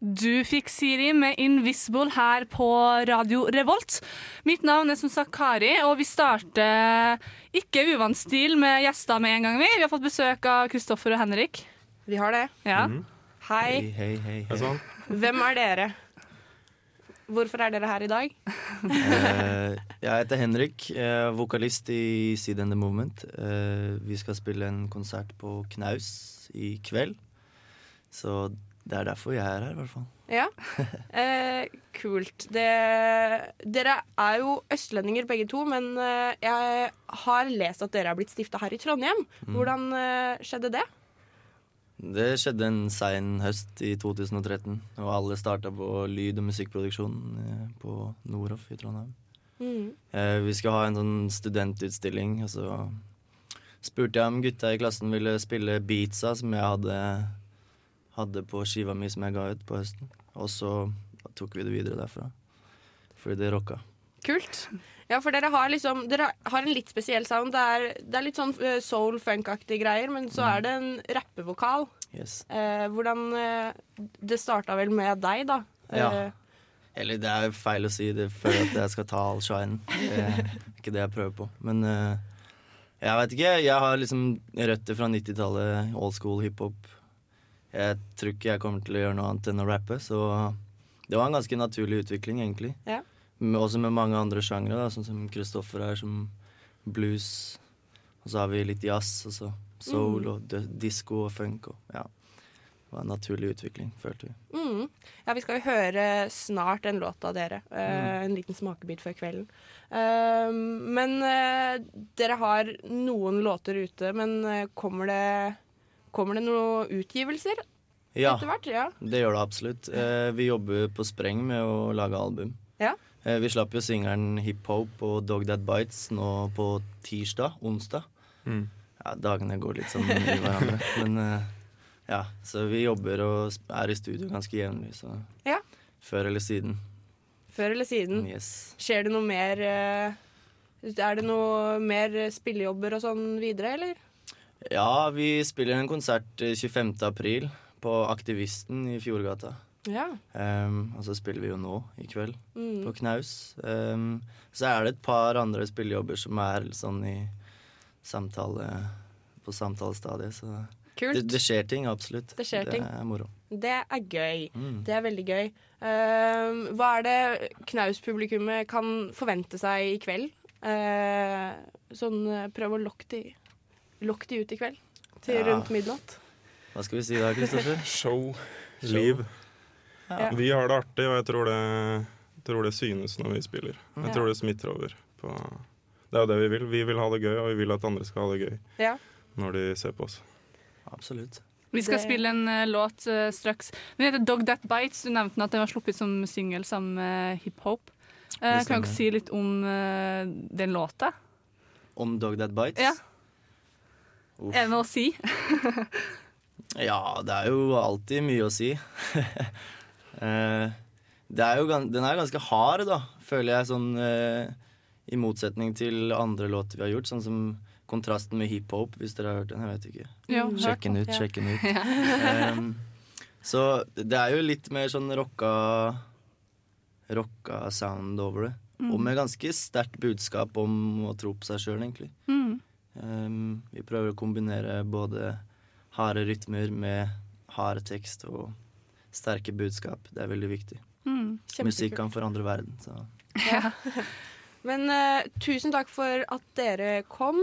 Du fikk Siri med 'Invisible' her på Radio Revolt. Mitt navn er som sagt Kari, og vi starter ikke uvant stil med gjester med en gang. Vi Vi har fått besøk av Kristoffer og Henrik. Vi har det. Ja. Hei. hei, hei. hei. det sånn? Hvem er dere? Hvorfor er dere her i dag? Eh, jeg heter Henrik, jeg er vokalist i Seed and the Movement. Eh, vi skal spille en konsert på Knaus i kveld. Så det er derfor jeg er her, i hvert fall. Ja. Eh, kult. Det, dere er jo østlendinger begge to, men eh, jeg har lest at dere har blitt stifta her i Trondheim. Hvordan eh, skjedde det? Det skjedde en sein høst i 2013, og alle starta på lyd- og musikkproduksjon eh, på Noroff i Trondheim. Mm. Eh, vi skal ha en sånn studentutstilling, og så spurte jeg om gutta i klassen ville spille Beatsa, som jeg hadde, hadde på skiva mi som jeg ga ut på høsten. Og så tok vi det videre derfra. Fordi det rocka. Kult. Ja, for dere har liksom Dere har en litt spesiell sound. Det er, det er litt sånn eh, soul funk-aktige greier, men så er det en rappevokal. Yes. Eh, hvordan eh, Det starta vel med deg, da. Ja. Eh, Eller det er feil å si det før at jeg skal ta all shine. Det er ikke det jeg prøver på. Men eh, jeg vet ikke. Jeg har liksom røtter fra 90-tallet, old school hiphop. Jeg tror ikke jeg kommer til å gjøre noe annet enn å rappe, så det var en ganske naturlig utvikling, egentlig. Ja. Men også med mange andre sjangre, sånn som Kristoffer her, som blues. Og så har vi litt jazz, og så soul og d- disko og funk. Og, ja. Det var en naturlig utvikling, følte vi. Mm. Ja, vi skal jo høre snart en låt av dere. Eh, En liten smakebit før kvelden. Uh, men uh, dere har noen låter ute, men kommer det Kommer det noen utgivelser Ja. etter hvert? Ja. Det gjør det absolutt. Eh, vi jobber på spreng med å lage album. Ja. Eh, vi slapp jo singelen Hip Hop og Dog That Bites nå på tirsdag, onsdag. Mm. Ja, dagene går litt sånn i hverandre. Men eh, ja, så vi jobber og er i studio ganske jevnlig, så Ja. før eller siden. Før eller siden. Yes. Skjer det noe mer Er det noe mer spillejobber og sånn videre, eller? Ja, vi spiller en konsert eh, 25. april på Aktivisten i Fjordgata. Ja. Um, og så spiller vi jo nå i kveld. Mm. på knaus. Um, så er det et par andre spillejobber som er sånn i samtale på samtalestadiet. Så det, Kult. det skjer ting, absolutt. Det skjer ting. er moro. Det er gøy. Mm. Det er veldig gøy. Um, hva er det knauspublikummet kan forvente seg i kveld? Uh, sånn eh, prøv å lokke de, lokk de ut i kveld. Til Ja. rundt midnatt. Hva skal vi si da, Kristoffer? Show, liv. Ja. Vi har det artig, og jeg tror det, tror det synes når vi spiller. Jeg tror det smitter over. På det er jo det vi vil. Vi vil ha det gøy, og vi vil at andre skal ha det gøy Ja. når de ser på oss. Absolutt. Vi skal Det- spille en uh, låt uh, straks. Den heter 'Dog That Bites'. Du nevnte at den var sluppet som singel sammen med hiphop. Uh, kan du dere si litt om den låta? Om Dog That Bites? Ja. Uff. Er det noe å si? Ja, det er jo alltid mye å si. Eh, det er jo, den er ganske hard, da, føler jeg, sånn eh, i motsetning til andre låter vi har gjort, sånn som kontrasten med hiphop, hvis dere har hørt den. Jeg vet ikke. Jo, Mm. Sjekk den ut, sjekk den ut. um, så det er jo litt mer sånn rocka Rocka sound over det. Og med ganske sterkt budskap om å tro på seg sjøl, egentlig. Mm. Ehm, vi prøver å kombinere både harde rytmer med hard tekst og sterke budskap. Det er veldig viktig. Mm. Musikk kan forandre verden. Så. Men uh, tusen takk for at dere kom.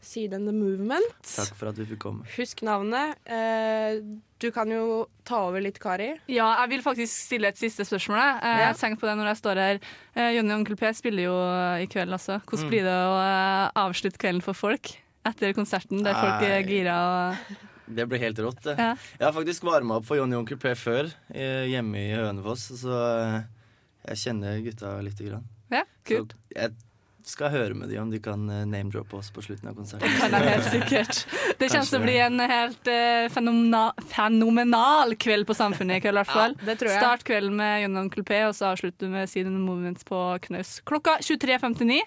Seed and the Movement. Takk for at vi fikk komme. Husk navnet. Eh, du kan jo ta over litt, Kari. Ja, jeg vil faktisk stille et siste spørsmål. jeg. Eh, Ja. tenker på det når jeg står her. Eh, Jonny og Onkel P spiller jo i kveld, altså. Hvordan Mm. blir det å avslutte kvelden for folk etter konserten, der folk er gira og Det blir helt rått, det. Ja. Jeg har faktisk varma opp for Jonny og Onkel P før, hjemme i Hønefoss, så jeg kjenner gutta lite grann. Ja, Så kult. jeg skal høre med dem om de kan eh, name-droppe oss på slutten av konserten. Det Kan jeg helt sikkert. Det kommer til å bli en helt uh, fenomena fenomenal kveld på Samfunnet i kveld, i hvert fall. det tror jeg. Start kvelden med Jonan og og så avslutter du med Siden Movements på Knaus klokka 23.59.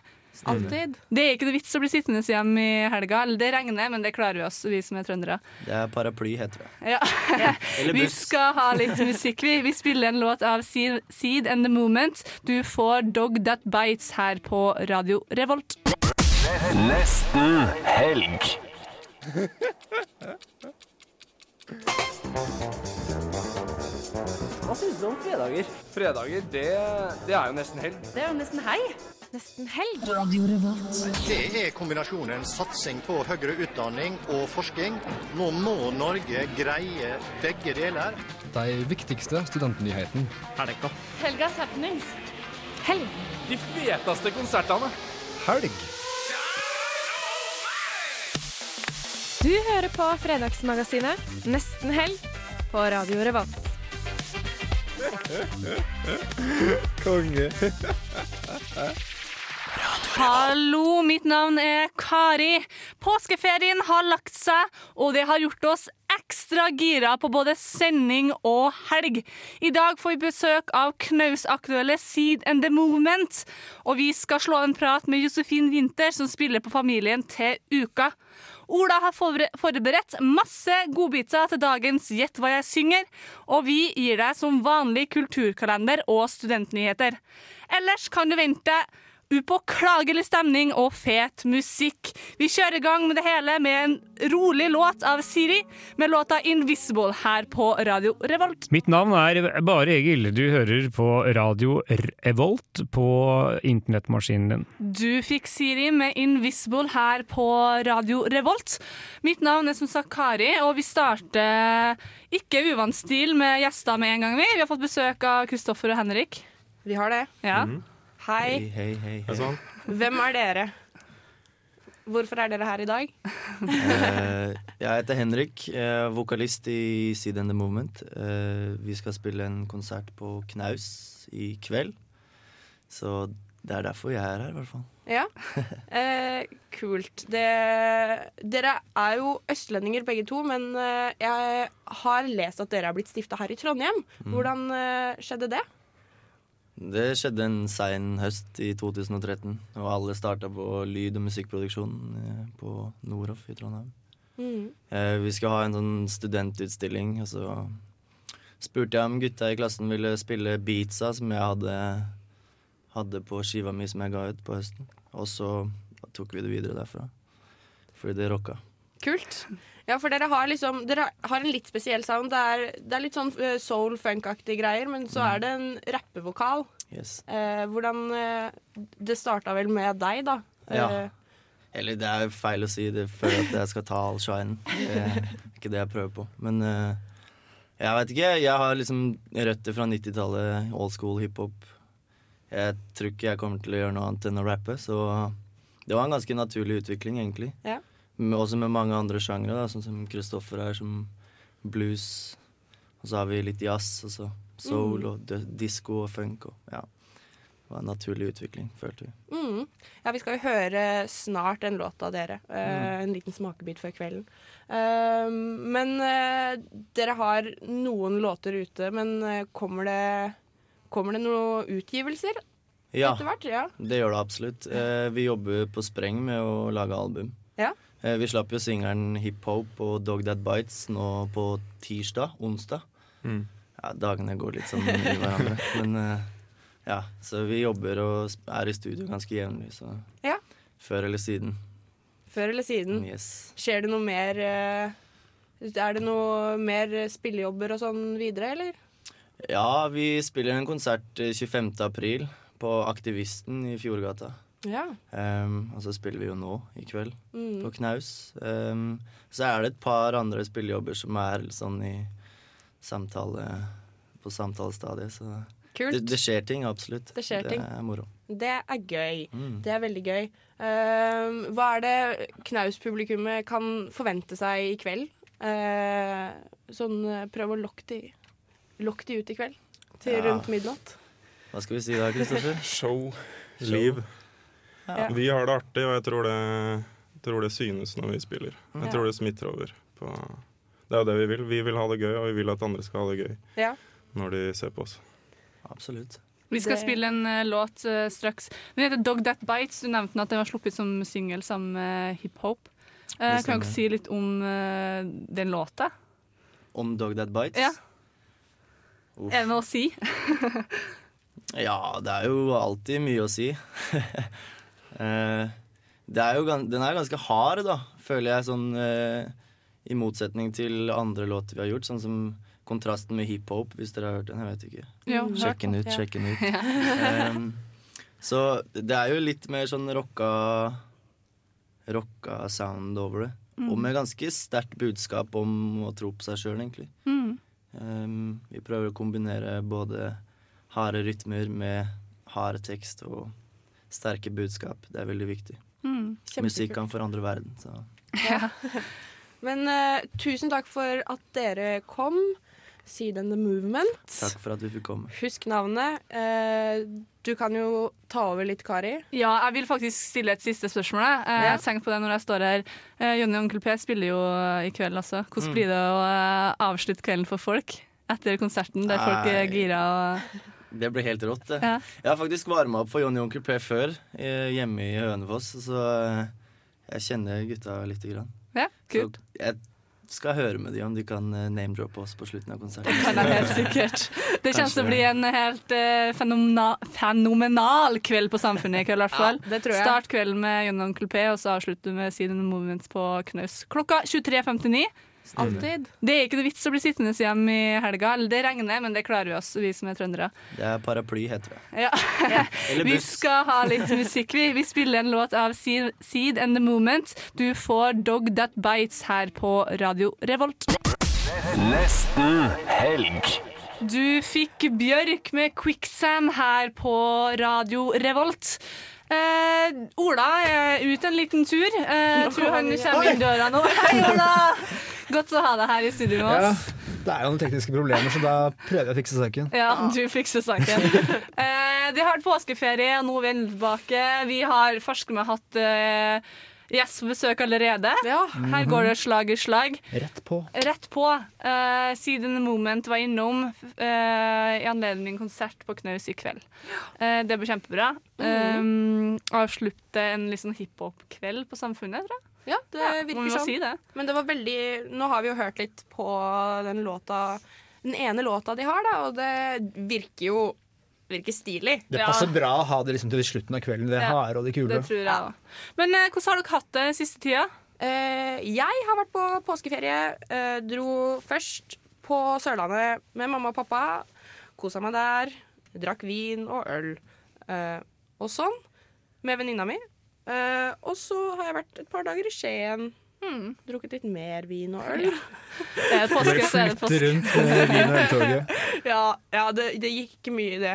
Alltid. Det er ikke noe vits å bli sittende hjemme i helga. Eller det regner, men det klarer vi oss, vi som er trøndere. Det er paraply, heter det. Ja. Eller Vi skal ha litt musikk, vi. Vi spiller en låt av Seed and The Moment. Du får Dog That Bites her på Radio Revolt. Nesten helg. Hva syns du om fredager? Fredager, det, det er jo nesten helg. Det er jo nesten helg. Nesten helg. Det er kombinasjonen satsing på høyere utdanning og forskning. Nå må Norge greie begge deler. De viktigste studentnyhetene. Helgas happenings. Helg. De feteste konsertene. Helg. Du hører på Fredagsmagasinet Nesten helg på Radio Revolt. Konge. Hallo, mitt navn er Kari. Påskeferien har lagt seg, og det har gjort oss ekstra gira på både sending og helg. I dag får vi besøk av knausaktuelle Seed and The Movement, og vi skal slå en prat med Josefin Winther, som spiller på Familien til uka. Ola har forberedt masse godbiter til dagens Gjett hva jeg synger, og vi gir deg som vanlig kulturkalender og studentnyheter. Ellers kan du vente upåklagelig stemning og fet musikk. Vi kjører i gang med det hele med en rolig låt av Siri, med låta 'Invisible' her på Radio Revolt. Mitt navn er Bare Egil. Du hører på Radio Revolt på internettmaskinen din. Du fikk Siri med 'Invisible' her på Radio Revolt. Mitt navn er som sagt Kari, og vi starter ikke uvant stil med gjester med en gang. Vi Vi har fått besøk av Kristoffer og Henrik. Vi har det. Ja. Hei. Hei, hei, hei. Er sånn? Hvem er dere? Hvorfor er dere her i dag? Eh, jeg heter Henrik, jeg er vokalist i Seed and The Movement. Eh, vi skal spille en konsert på Knaus i kveld. Så det er derfor jeg er her, i hvert fall. Ja. Eh, kult. Det, dere er jo østlendinger begge to, men eh, jeg har lest at dere er blitt stifta her i Trondheim. Hvordan eh, skjedde det? Det skjedde en sein høst i 2013, og alle starta på lyd- og musikkproduksjon eh, på Noroff i Trondheim. Mm. Eh, vi skal ha en sånn studentutstilling, og så spurte jeg om gutta i klassen ville spille Beatsa, som jeg hadde, hadde på skiva mi som jeg ga ut på høsten. Og så tok vi det videre derfra. Fordi det rocka. Kult. Ja, for dere har liksom Dere har en litt spesiell sound. Det er, det er litt sånn eh, soul funk-aktige greier, men så er det en rappevokal. Yes. Eh, hvordan eh, Det starta vel med deg, da. Ja. Eh, Eller det er feil å si det før at jeg skal ta all shinen. Det er ikke det jeg prøver på. Men eh, jeg vet ikke. Jeg har liksom røtter fra 90-tallet, old school hiphop. Jeg tror ikke jeg kommer til å gjøre noe annet enn å rappe, så det var en ganske naturlig utvikling, egentlig. Ja. Også med mange andre sjangre, sånn som Kristoffer her, som blues. Og så har vi litt jazz, og så soul og d- disko og funk. Og, ja. Det var en naturlig utvikling, følte vi. Mm. Ja, vi skal jo høre snart en låt av dere. eh, En liten smakebit før kvelden. Uh, men uh, dere har noen låter ute, men eh, kommer det Kommer det noen utgivelser Ja. Ja. Det gjør det absolutt. Vi jobber på spreng med å lage album. Ja. Eh, vi slapp jo singelen Hip Hop og Dog That Bites nå på tirsdag, onsdag. Mm. Ja, dagene går litt sånn i hverandre. Men eh, ja, så vi jobber og er i studio ganske jevnlig, så Ja. før eller siden. Før eller siden. Yes. Skjer det noe mer eh, Er det noe mer spillejobber og sånn videre, eller? Ja, vi spiller en konsert eh, 25. april på Aktivisten i Fjordgata. Ja. Um, og så spiller vi jo nå i kveld Mm. på Knaus. Um, så er det et par andre spillejobber som er sånn i samtale på samtalestadiet. Så Kult. det, det skjer ting, absolutt. Det skjer ting. er moro. Det er gøy. Mm. Det er veldig gøy. Um, hva er det Knaus-publikummet kan forvente seg i kveld? Uh, sånn eh, prøv å lokke de, lokk de ut i kveld. Til Ja. rundt midnatt. Hva skal vi si da, Kristoffer? Show. Liv. Ja. Vi har det artig, og jeg tror det, tror det synes når vi spiller. Jeg tror det smitter over. På det er jo det vi vil. Vi vil ha det gøy, og vi vil at andre skal ha det gøy Ja. når de ser på oss. Absolutt. Vi skal Det- spille en uh, låt uh, straks. Den heter Dog That Bites. Du nevnte at den var sluppet som singel sammen med hiphop. Uh, kan du dere si litt om eh, den låta? Om Dog That Bites? Ja. Uff. Er det noe å si? Ja, det er jo alltid mye å si. Eh, det er jo, den er ganske hard, da, føler jeg, sånn eh, i motsetning til andre låter vi har gjort, sånn som kontrasten med hiphop, hvis dere har hørt den. Jeg vet ikke. Jo, Sjekk den ut, ja. sjekk den ut. Ja. um, så det er jo litt mer sånn rocka Rocka sound over det. Mm. Og med ganske sterkt budskap om å tro på seg sjøl, egentlig. Mm. Um, vi prøver å kombinere både harde rytmer med hard tekst og sterke budskap. Det er veldig viktig. Mm. Musikk kan forandre verden. Så. Ja. Men uh, tusen takk for at dere kom. Seed and the Movement. Takk for at vi fikk komme. Husk navnet. Uh, du kan jo ta over litt, Kari. Ja, jeg vil faktisk stille et siste spørsmål. jeg. ja. Jeg Ja. tenkte på det når jeg står her. Eh, Jonny og Onkel P spiller jo i kveld, altså. Hvordan Mm. blir det å avslutte kvelden for folk etter konserten, der folk er gira og Det blir helt rått, det. Ja. Jeg har faktisk varma opp for Johnny og Onkel P før, hjemme i Hønefoss, så eh, jeg kjenner gutta lite grann. Ja, Så jeg skal høre med dem om de kan eh, name-droppe oss på slutten av konserten. Det kan jeg helt sikkert. Det kommer til å bli en helt uh, fenomena fenomenal kveld på Samfunnet i kveld, i hvert fall. det tror jeg. Start kvelden med Jonny og Onkel P, og så avslutter vi med Season Movements på Knaus. Klokka 23.59. Alltid. Det er ikke noe vits å bli sittende hjemme i helga. Eller det regner, men det klarer vi oss, vi som er trøndere. Det er paraply, heter det. Ja. Eller Vi skal ha litt musikk, vi. Vi spiller en låt av Seed Seed and The Moment. Du får Dog That Bites her på Radio Revolt. Nesten helg. Du fikk Bjørk med Quicksand her på Radio Revolt. Eh, Ola er ute en liten tur. Eh, jeg tror han kommer inn døra nå. Hei, Ola! Godt å ha deg her i studio med Ja, oss. det er jo noen tekniske problemer, så da prøver jeg å fikse saken. Ja, du fikser saken. Eh, det har vært påskeferie, og nå er vi endelig tilbake. Vi har forskere med hatt eh, gjest på besøk allerede. Her går det slag i slag. Rett på. Rett på. Uh, Siden Moment var innom eh, i anledning konsert på Knaus i kveld. Eh, det ble kjempebra. Um, avslutte en litt sånn hiphop-kveld på Samfunnet, tror jeg. Ja, det Ja, virker sånn. si det. Men det var veldig Nå har vi jo hørt litt på den låta Den ene låta de har, da, og det virker jo virker stilig. Det passer bra å ha det liksom til slutten av kvelden, det Ja, harde og det kule. Det tror jeg òg. Men eh, hvordan har dere hatt det siste tida? Eh, jeg har vært på påskeferie. eh, dro først på Sørlandet med mamma og pappa. Kosa meg der. Drakk vin og øl eh, og sånn med venninna mi. Eh, og så har jeg vært et par dager i Skien. Drukket litt mer vin og øl. Det er påske, Bare så er det påske. rundt med vin og øltoget. ja, ja det, det gikk mye i det.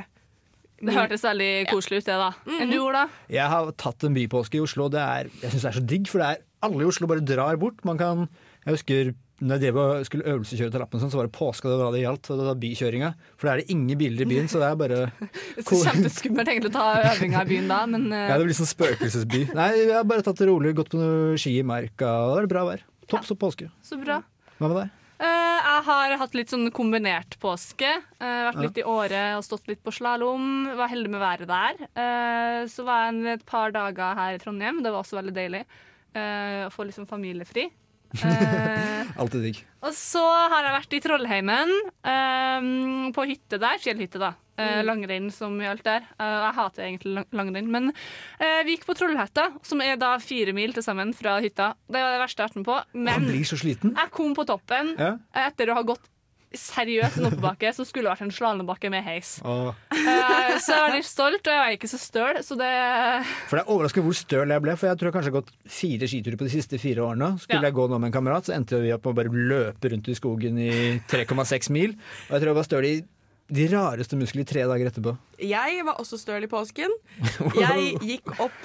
Det hørtes veldig koselig ut, det, da. Enn du, Ola? Jeg har tatt en bypåske i Oslo. Det er, jeg syns det er så digg, for det er alle i Oslo bare drar bort. Man kan, jeg husker når jeg og skulle øvelseskjøre til lappen, sånn, så var det påske det var det gjaldt. Og det var bykjøringa. For da er det ingen biler i byen, så det er bare så kjempeskummelt egentlig å ta øvinga i byen da, men eh, Ja, det blir sånn spøkelsesby. Nei, vi har bare tatt det rolig, gått på noe ski i marka, og det er bra vær. Topp som påske. så bra. Hva med deg? Uh, jeg har hatt litt sånn kombinert påske. Uh, vært litt i Åre og stått litt på slalåm. Var heldig med været der. Uh, så var jeg en, et par dager her i Trondheim. Det var også veldig deilig eh, å få liksom familiefri. Eh, Alltid digg. og så har jeg vært i Trollheimen, um, på hytte der. Fjellhytte, da. Uh, langrenn som alt der. Uh, jeg hater egentlig lang- langrenn, men uh, vi gikk på Trollhetta, som er da fire mil til sammen fra hytta. Det var det verste jeg har vært med på. Men blir så sliten. jeg kom på toppen Ja. etter å ha gått seriøst en oppoverbakke som skulle vært en slalåmbakke med heis. Eh, så jeg var litt stolt, og jeg var ikke så støl, så det For det er overraskende hvor støl jeg ble, for jeg tror jeg kanskje har gått fire skiturer på de siste fire årene. Skulle Ja. jeg gå nå med en kamerat, så endte vi opp med å bare løpe rundt i skogen i 3,6 mil. Og jeg tror jeg var støl i de rareste muskler i tre dager etterpå. Jeg var også støl i påsken. Jeg gikk opp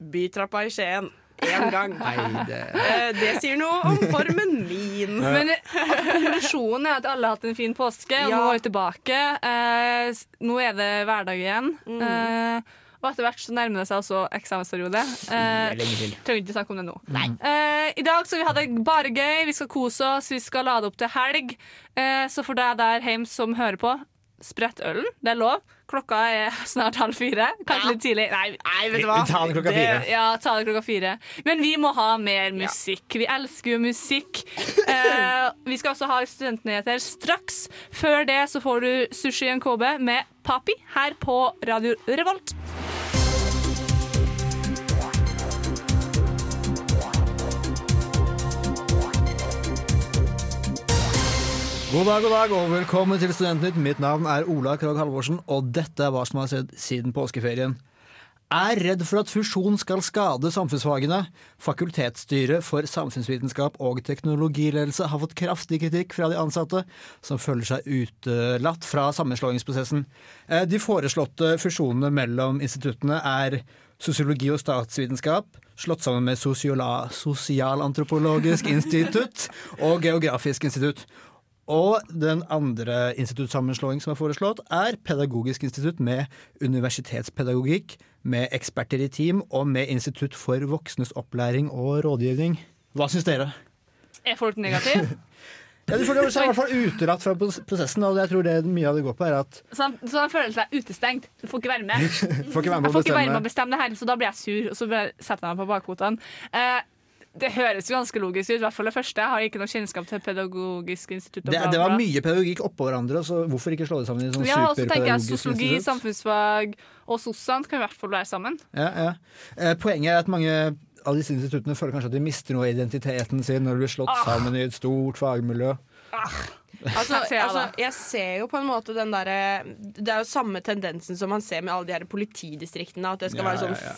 bytrappa i Skien én gang. Nei, det... Eh, det sier noe om formen min. Men eh, konklusjonen er at alle har hatt en fin påske, og Ja. nå er vi tilbake. Eh, nå er det hverdag igjen. Mm. Eh, og etter hvert så nærmer det seg også eksamensperiode. Eh, er trenger ikke snakke om det nå. Eh, I dag skal vi ha det bare gøy, vi skal kose oss, vi skal lade opp til helg. Eh, så for deg der hjemme som hører på, sprett ølen. Det er lov. Klokka er snart halv fire. Kanskje litt tidlig. Nei, vet du hva. Vi tar den klokka Det- fire. Ja, ta det klokka fire. Men vi må ha mer musikk. Vi elsker jo musikk. Eh, vi skal også ha studentnyheter straks. Før det så får du Sushi NKB med Papi her på Radio Revolt. God dag, god dag, og velkommen til Studentnytt. Mitt navn er Ola Krogh Halvorsen, og dette er hva som har skjedd siden påskeferien. Er redd for at fusjon skal skade samfunnsfagene. Fakultetsstyret for samfunnsvitenskap og teknologiledelse har fått kraftig kritikk fra de ansatte, som føler seg utelatt fra sammenslåingsprosessen. Eh, De foreslåtte fusjonene mellom instituttene er sosiologi og statsvitenskap, slått sammen med sosialantropologisk institutt og geografisk institutt. Og den andre instituttsammenslåing som er foreslått, er Pedagogisk institutt med universitetspedagogikk, med eksperter i team og med Institutt for voksnes opplæring og rådgivning. Hva syns dere? Er folk negative? Ja, du føler seg i hvert fall utelatt fra prosessen, og jeg tror det mye av det går på, er at Så han, så han føler seg utestengt. Du får ikke være med. Får ikke være med Jeg å får ikke være med å bestemme. bestemme det her, så da blir jeg sur, og så setter jeg meg på bakfotene. Eh, det høres jo ganske logisk ut, i hvert fall det første. Jeg har ikke noe kjennskap til Pedagogisk institutt. Det, det var mye pedagogikk oppå hverandre, så hvorfor ikke slå det sammen i sånn Ja, og så tenker jeg superpedagogisk Sosiologi, institutt? samfunnsfag og sosialt kan i hvert fall være sammen. Ja, ja. Eh, Poenget er at mange av disse instituttene føler kanskje at de mister noe av identiteten sin når de blir slått Ah. sammen i et stort fagmiljø. Altså, Her ser jeg altså, jeg ser jo på en måte den derre Det er jo samme tendensen som man ser med alle de her politidistriktene. At det skal Ja, være sånn ja,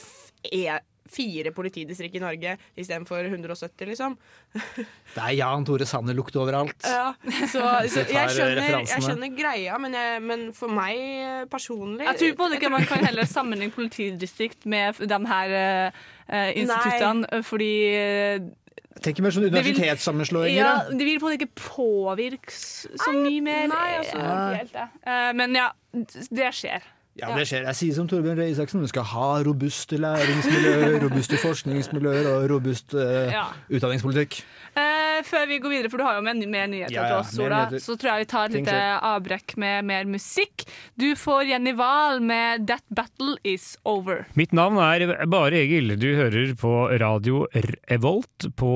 ja. Fire politidistrikt i Norge istedenfor 170, liksom. Det er Jan Tore Sanner-lukt overalt. Ja, så, så jeg skjønner, jeg skjønner greia, men, jeg, men for meg eh, personlig Jeg tror på det ikke man kan heller sammenligne politidistrikt med de her eh, eh, instituttene, Nei. fordi eh, Tenk mer sånn universitetssammenslåinger. ja. Det vil på en måte ikke påvirke så mye mer. nei, altså. Helt det. Eh, Men ja, det skjer. Ja, det skjer. Jeg sier som Torbjørn Røe Isaksen, vi skal ha robuste læringsmiljøer, robuste forskningsmiljøer og robust uh, Ja. utdanningspolitikk. Eh, før vi går videre, for du har jo med mer nyheter Ja, til oss, Ola, så tror jeg vi tar et lite avbrekk med mer musikk. Du får Jenny Wahl med 'That Battle Is Over'. Mitt navn er Bare Egil. Du hører på radio Revolt på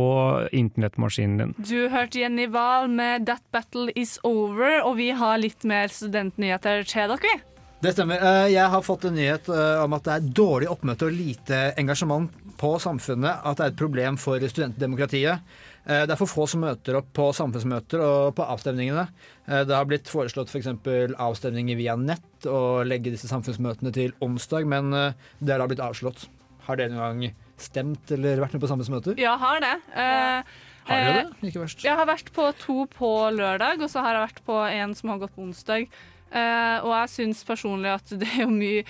internettmaskinen din. Du hørte Jenny Wahl med 'That Battle Is Over', og vi har litt mer studentnyheter til dere. vi. Det stemmer. Eh, Jeg har fått en nyhet eh, om at det er dårlig oppmøte og lite engasjement på samfunnet. At det er et problem for studentdemokratiet. Eh, Det er for få som møter opp på samfunnsmøter og på avstemningene. Det har blitt foreslått f.eks. avstemninger via nett og legge disse samfunnsmøtene til onsdag, men det har da blitt avslått. Har dere noen gang stemt eller vært med på samfunnsmøter? Ja, har det. Eh, Har dere eh, det? Ikke verst. Jeg har vært på to på lørdag, og så har jeg vært på en som har gått på onsdag. Eh, og jeg syns personlig at det er jo mye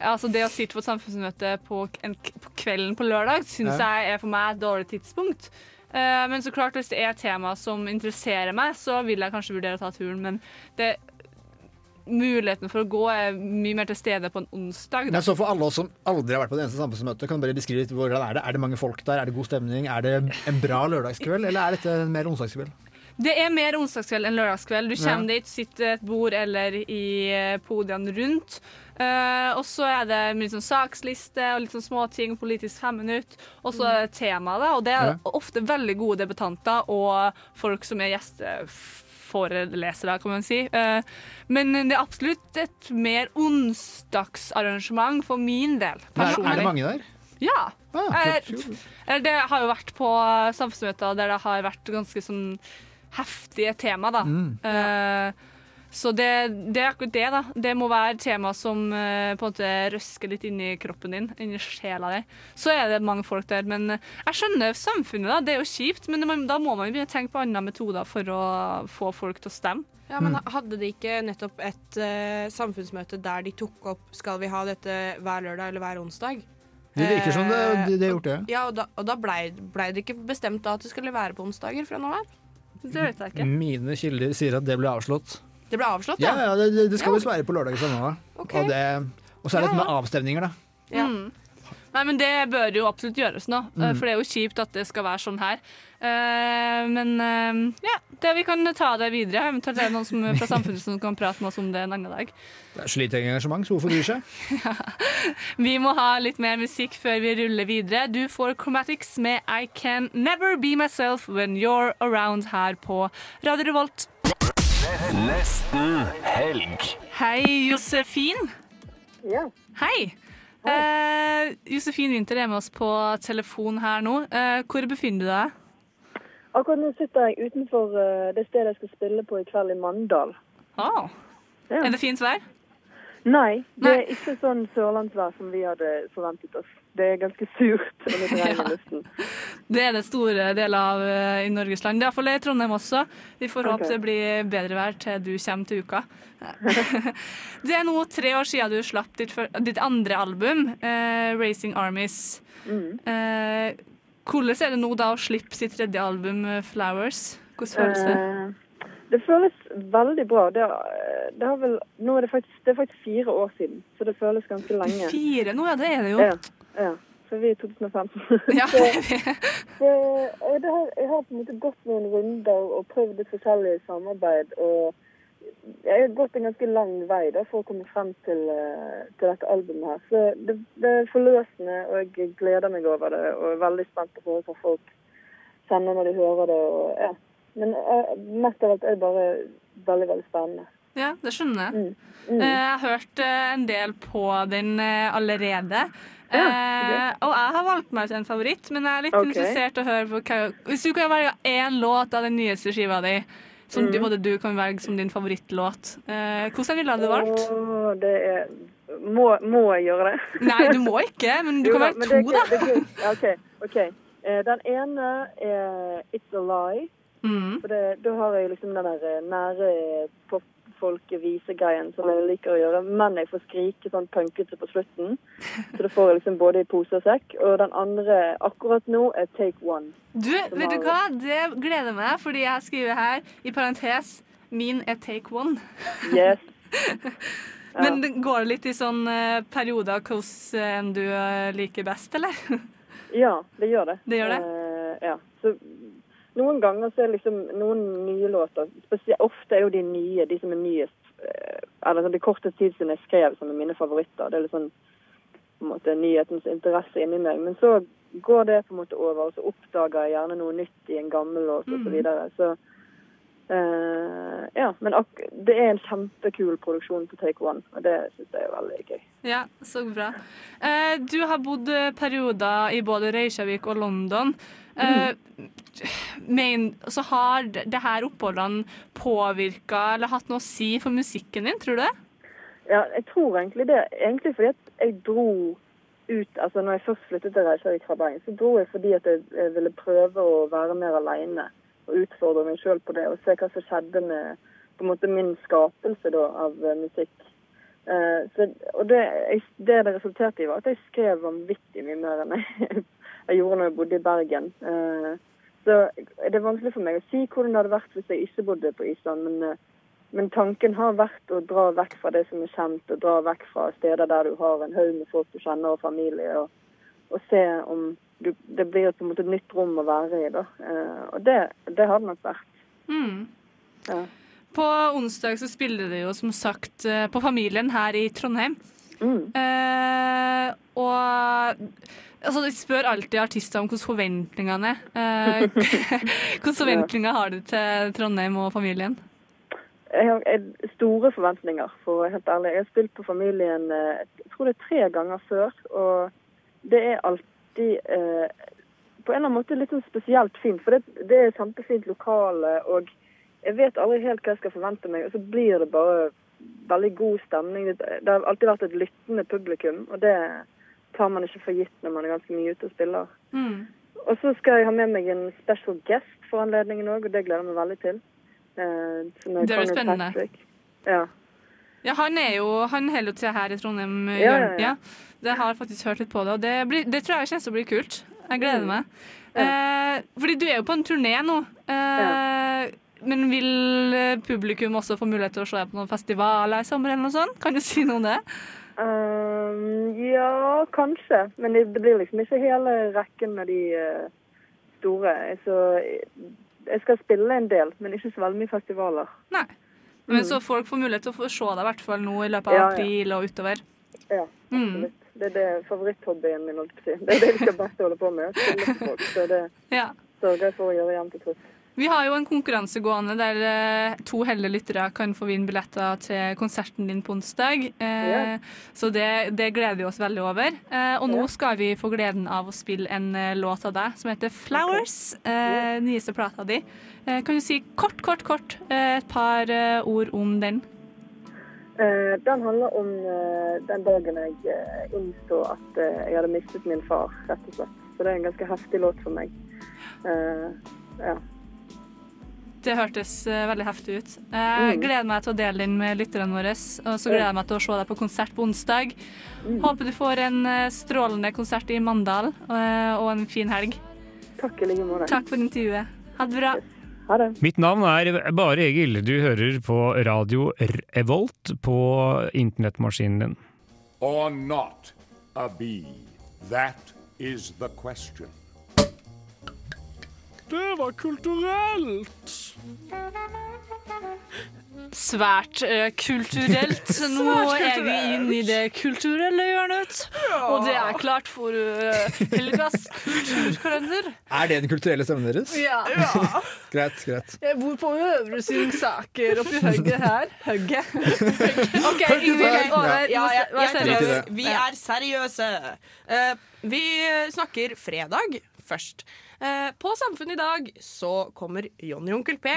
Altså det å sitte på et samfunnsmøte på, en, på kvelden på lørdag syns Ja. jeg er for meg et dårlig tidspunkt. Uh, men så klart, hvis det er et tema som interesserer meg, så vil jeg kanskje vurdere å ta turen. Men det, muligheten for å gå er mye mer til stede på en onsdag. Da. Men så for alle oss som aldri har vært på det eneste samfunnsmøtet, kan du bare beskrive litt hvordan er det? Er det mange folk der? Er det god stemning? Er det en bra lørdagskveld, eller er dette en mer onsdagskveld? Det er mer onsdagskveld enn lørdagskveld. Du kommer Ja. dit, sitter et bord eller i eh, podiene rundt. Uh, og så er det mye sånn saksliste og litt sånn småting, politisk femminutt. Og så er det tema, da. Og det er Ja. ofte veldig gode debutanter og folk som er gjesteforelesere, kan man si. Uh, men det er absolutt et mer onsdagsarrangement for min del. Personlig. Er, det mange der? Ja. Ah, det har jo vært på samfunnsmøter der det har vært ganske sånn heftige tema, da. Mm. Uh, så det, det er akkurat det, da. Det må være tema som uh, på en måte røsker litt inni kroppen din, inni sjela di. Så er det mange folk der. Men jeg skjønner samfunnet, da. Det er jo kjipt, men må- da må man begynne å tenke på andre metoder for å få folk til å stemme. Ja, men Hadde de ikke nettopp et uh, samfunnsmøte der de tok opp Skal vi ha dette hver lørdag eller hver onsdag? Det virker som det, de, de har gjort det. Ja, og da, og da blei ble det ikke bestemt da at det skulle være på onsdager fra nå av? Det vet jeg ikke. Mine kilder sier at det ble avslått. Det ble avslått, Ja, ja? ja, det, det skal Ja. visst være på lørdag fra nå Okay. Og, det- og så er det Ja, dette med avstemninger, da. Ja. Mm. Nei, men det bør jo absolutt gjøres nå, eh, Mm. for det er jo kjipt at det skal være sånn her. Eh, men eh, ja, det, vi kan ta det videre. Eventuelt er det noen som, fra samfunnet som kan prate med oss om det en annen dag. Det er så lite engasjement, så hvorfor bryr seg? Vi må ha litt mer musikk før vi ruller videre. Du får Chromatics med I Can Never Be Myself When You're Around her på Radio Revolt. Nesten helg. Hei, Josefin. Ja. Hei. Eh, Josefin Winther er med oss på telefon her nå. Eh, hvor befinner du deg? Akkurat nå sitter jeg utenfor eh, det stedet jeg skal spille på i kveld, i Mandal. Ah. Ja. Er det fint vær? Nei, det er ikke sånn sørlandsvær som vi hadde forventet oss. Det er ganske surt og litt regn i luften. Det er det store deler av eh, i Norges land. Iallfall i Trondheim også. Vi får håpe det blir bedre vær til du kommer til uka. det er nå tre år siden du slapp ditt, ditt andre album, uh, 'Racing Armies'. Mm. Uh, hvordan er det nå da å slippe sitt tredje album, 'Flowers'? Hvordan føles det? Det føles veldig bra. Det, det, har vel, er det, faktisk, det er faktisk fire år siden, så det føles ganske lenge. Fire nå, ja. Det er det jo. Ja, ja. Så vi er i 2015. Ja. så, så, det har, jeg har på en måte gått noen runder og prøvd litt forskjellig samarbeid. og jeg har gått en ganske lang vei da, for å komme frem til, eh, til dette albumet. her. Så det, det er forløsende, og jeg gleder meg over det. Og er veldig spent på å høre hva folk kjenner når de hører det. Og, ja. Men eh, mest av alt er det bare veldig, veldig spennende. Ja, det skjønner jeg. Mm. Mm. Jeg har hørt eh, en del på den eh, allerede. Ja, Eh, og jeg har valgt meg ut en favoritt, men jeg er litt okay. interessert å høre på hva Hvis du kan velge én låt av den nyeste skiva di, som du, Mm. både du kan velge som din favorittlåt, eh, hvordan ville du valgt? Oh, det er må, må jeg gjøre det? Nei, du må ikke, men du Jo kan velge to, da. Ja, OK. okay. Eh, Den ene er 'It's a Lie'. Mm. For det, Da har jeg liksom den der nære nære popfolk-visegreien som jeg liker å gjøre. Men jeg får skrike sånn punkete på slutten. Så det får jeg liksom både i pose og sekk. Og den andre akkurat nå er 'Take One'. Du, vet du hva? Det gleder meg, fordi jeg skriver her i parentes min er take one. Yes. Men det- går det litt i sånn eh, perioder hvordan du eh, liker best, eller? Ja, det gjør det. Det gjør det? Uh, ja. Så noen ganger så er liksom noen nye låter Ofte er jo de nye, de som er nyest eh, Eller sånn, det er tid siden jeg skrev, som er mine favoritter. Det er litt sånn på en måte nyhetens interesse inni meg. Men så går det på en måte over, og så oppdager jeg gjerne noe nytt i en gammel låt osv. Så, Mhm. videre. så eh, ja. Men det er en kjempekul produksjon på Take One, og det syns jeg er veldig gøy. Ja, så bra. Uh, du har bodd perioder i både Reykjavik og London. Eh, men, så har det her oppholdene påvirka eller hatt noe å si for musikken din, tror du det? Ja, jeg tror egentlig det. Egentlig fordi at jeg dro ut altså Når jeg først flyttet til Reykjavik fra Bergen, så dro jeg fordi at jeg, jeg ville prøve å være mer alene og utfordre meg sjøl på det og se hva som skjedde med på en måte min skapelse da, av eh, musikk. Eh, så, og det, jeg, det det resulterte i, var at jeg skrev vanvittig mye mer enn jeg, jeg gjorde når jeg bodde i Bergen. Eh, så det er vanskelig for meg å si hvordan det hadde vært hvis jeg ikke bodde på Island. men eh, men tanken har vært å dra vekk fra det som er kjent, og dra vekk fra steder der du har en haug med folk du kjenner og familie, og, og se om du, det blir på en måte et nytt rom å være i. da. Eh, og det, det har det nok vært. Mm. Ja. På onsdag så spiller det jo som sagt på Familien her i Trondheim. Mm. Eh, og altså, de spør alltid artister om hvordan forventningene er. Eh, Hvilke forventninger har du til Trondheim og familien? Jeg har store forventninger, for å være helt ærlig. Jeg har spilt på Familien eh, jeg tror det er tre ganger før, og det er alltid eh, på en eller annen måte litt sånn spesielt fint. For det, det er kjempefint lokale, og jeg vet aldri helt hva jeg skal forvente meg. Og så blir det bare veldig god stemning. Det, det har alltid vært et lyttende publikum, og det tar man ikke for gitt når man er ganske mye ute og spiller. Mm. Og så skal jeg ha med meg en special guest for anledningen òg, og det gleder jeg meg veldig til. Eh, Det blir spennende. Patrick. Ja. Ja, han er jo Han holder til her i Trondheim. Ja, ja, ja. ja. Det har jeg faktisk hørt litt på det, og det, blir, det tror jeg kommer til å bli kult. Jeg gleder Mm. meg. Eh, fordi du er jo på en turné nå. Eh, men vil eh, publikum også få mulighet til å se på noen festivaler i sommer? eller noe sånt? Kan du si noe om det? Um, ja, kanskje. Men det, det blir liksom ikke hele rekken med de uh, store. Så jeg skal spille en del, men ikke så veldig mye festivaler. Nei. Men så folk får mulighet til å få se deg i hvert fall nå i løpet av Ja, ja. april og utover. Ja, Mm. absolutt. Det er det favoritthobbyen min, å. Det er det jeg skal best holde på med. Spille for folk. Så det Ja. sørger jeg for å gjøre jevnt og trutt. Vi har jo en konkurranse gående der eh, to heldige lyttere kan få vinne billetter til konserten din på onsdag. Eh, Ja. Så det, det gleder vi oss veldig over. Eh, og nå skal vi få gleden av å spille en låt av deg som heter 'Flowers'. Okay. nyeste plata di. Kan du si kort, kort, kort et par ord om den? Den handler om den dagen jeg innså at jeg hadde mistet min far, rett og slett. Så det er en ganske heftig låt for meg. Ja. Det hørtes eh, veldig heftig ut. Jeg Mm. gleder meg til å dele den med lytterne våre. Og så gleder jeg meg til å se deg på konsert på onsdag. Mm. Håper du får en eh, strålende konsert i Mandal eh, og en fin helg. Takk i like måte. Takk for intervjuet. Ha det bra. Ha det. Mitt navn er Bare Egil. Du hører på radio Revolt på internettmaskinen din. Or not a bee? That is the question. Det var kulturelt. Svært uh, kulturelt. Nå er vi inne i det kulturelle hjørnet. Og det er klart for uh, Helgas kulturkalender. Er det den kulturelle stemmen deres? Ja. Greit, greit. Jeg bor på Øvre Singsaker oppi høgget her. Høgget. OK, Ingvild. Over. Ja, Vær seriøs. vi er seriøse. Uh, vi snakker fredag først. Eh, på Samfunnet i dag så kommer Jonny og Onkel P.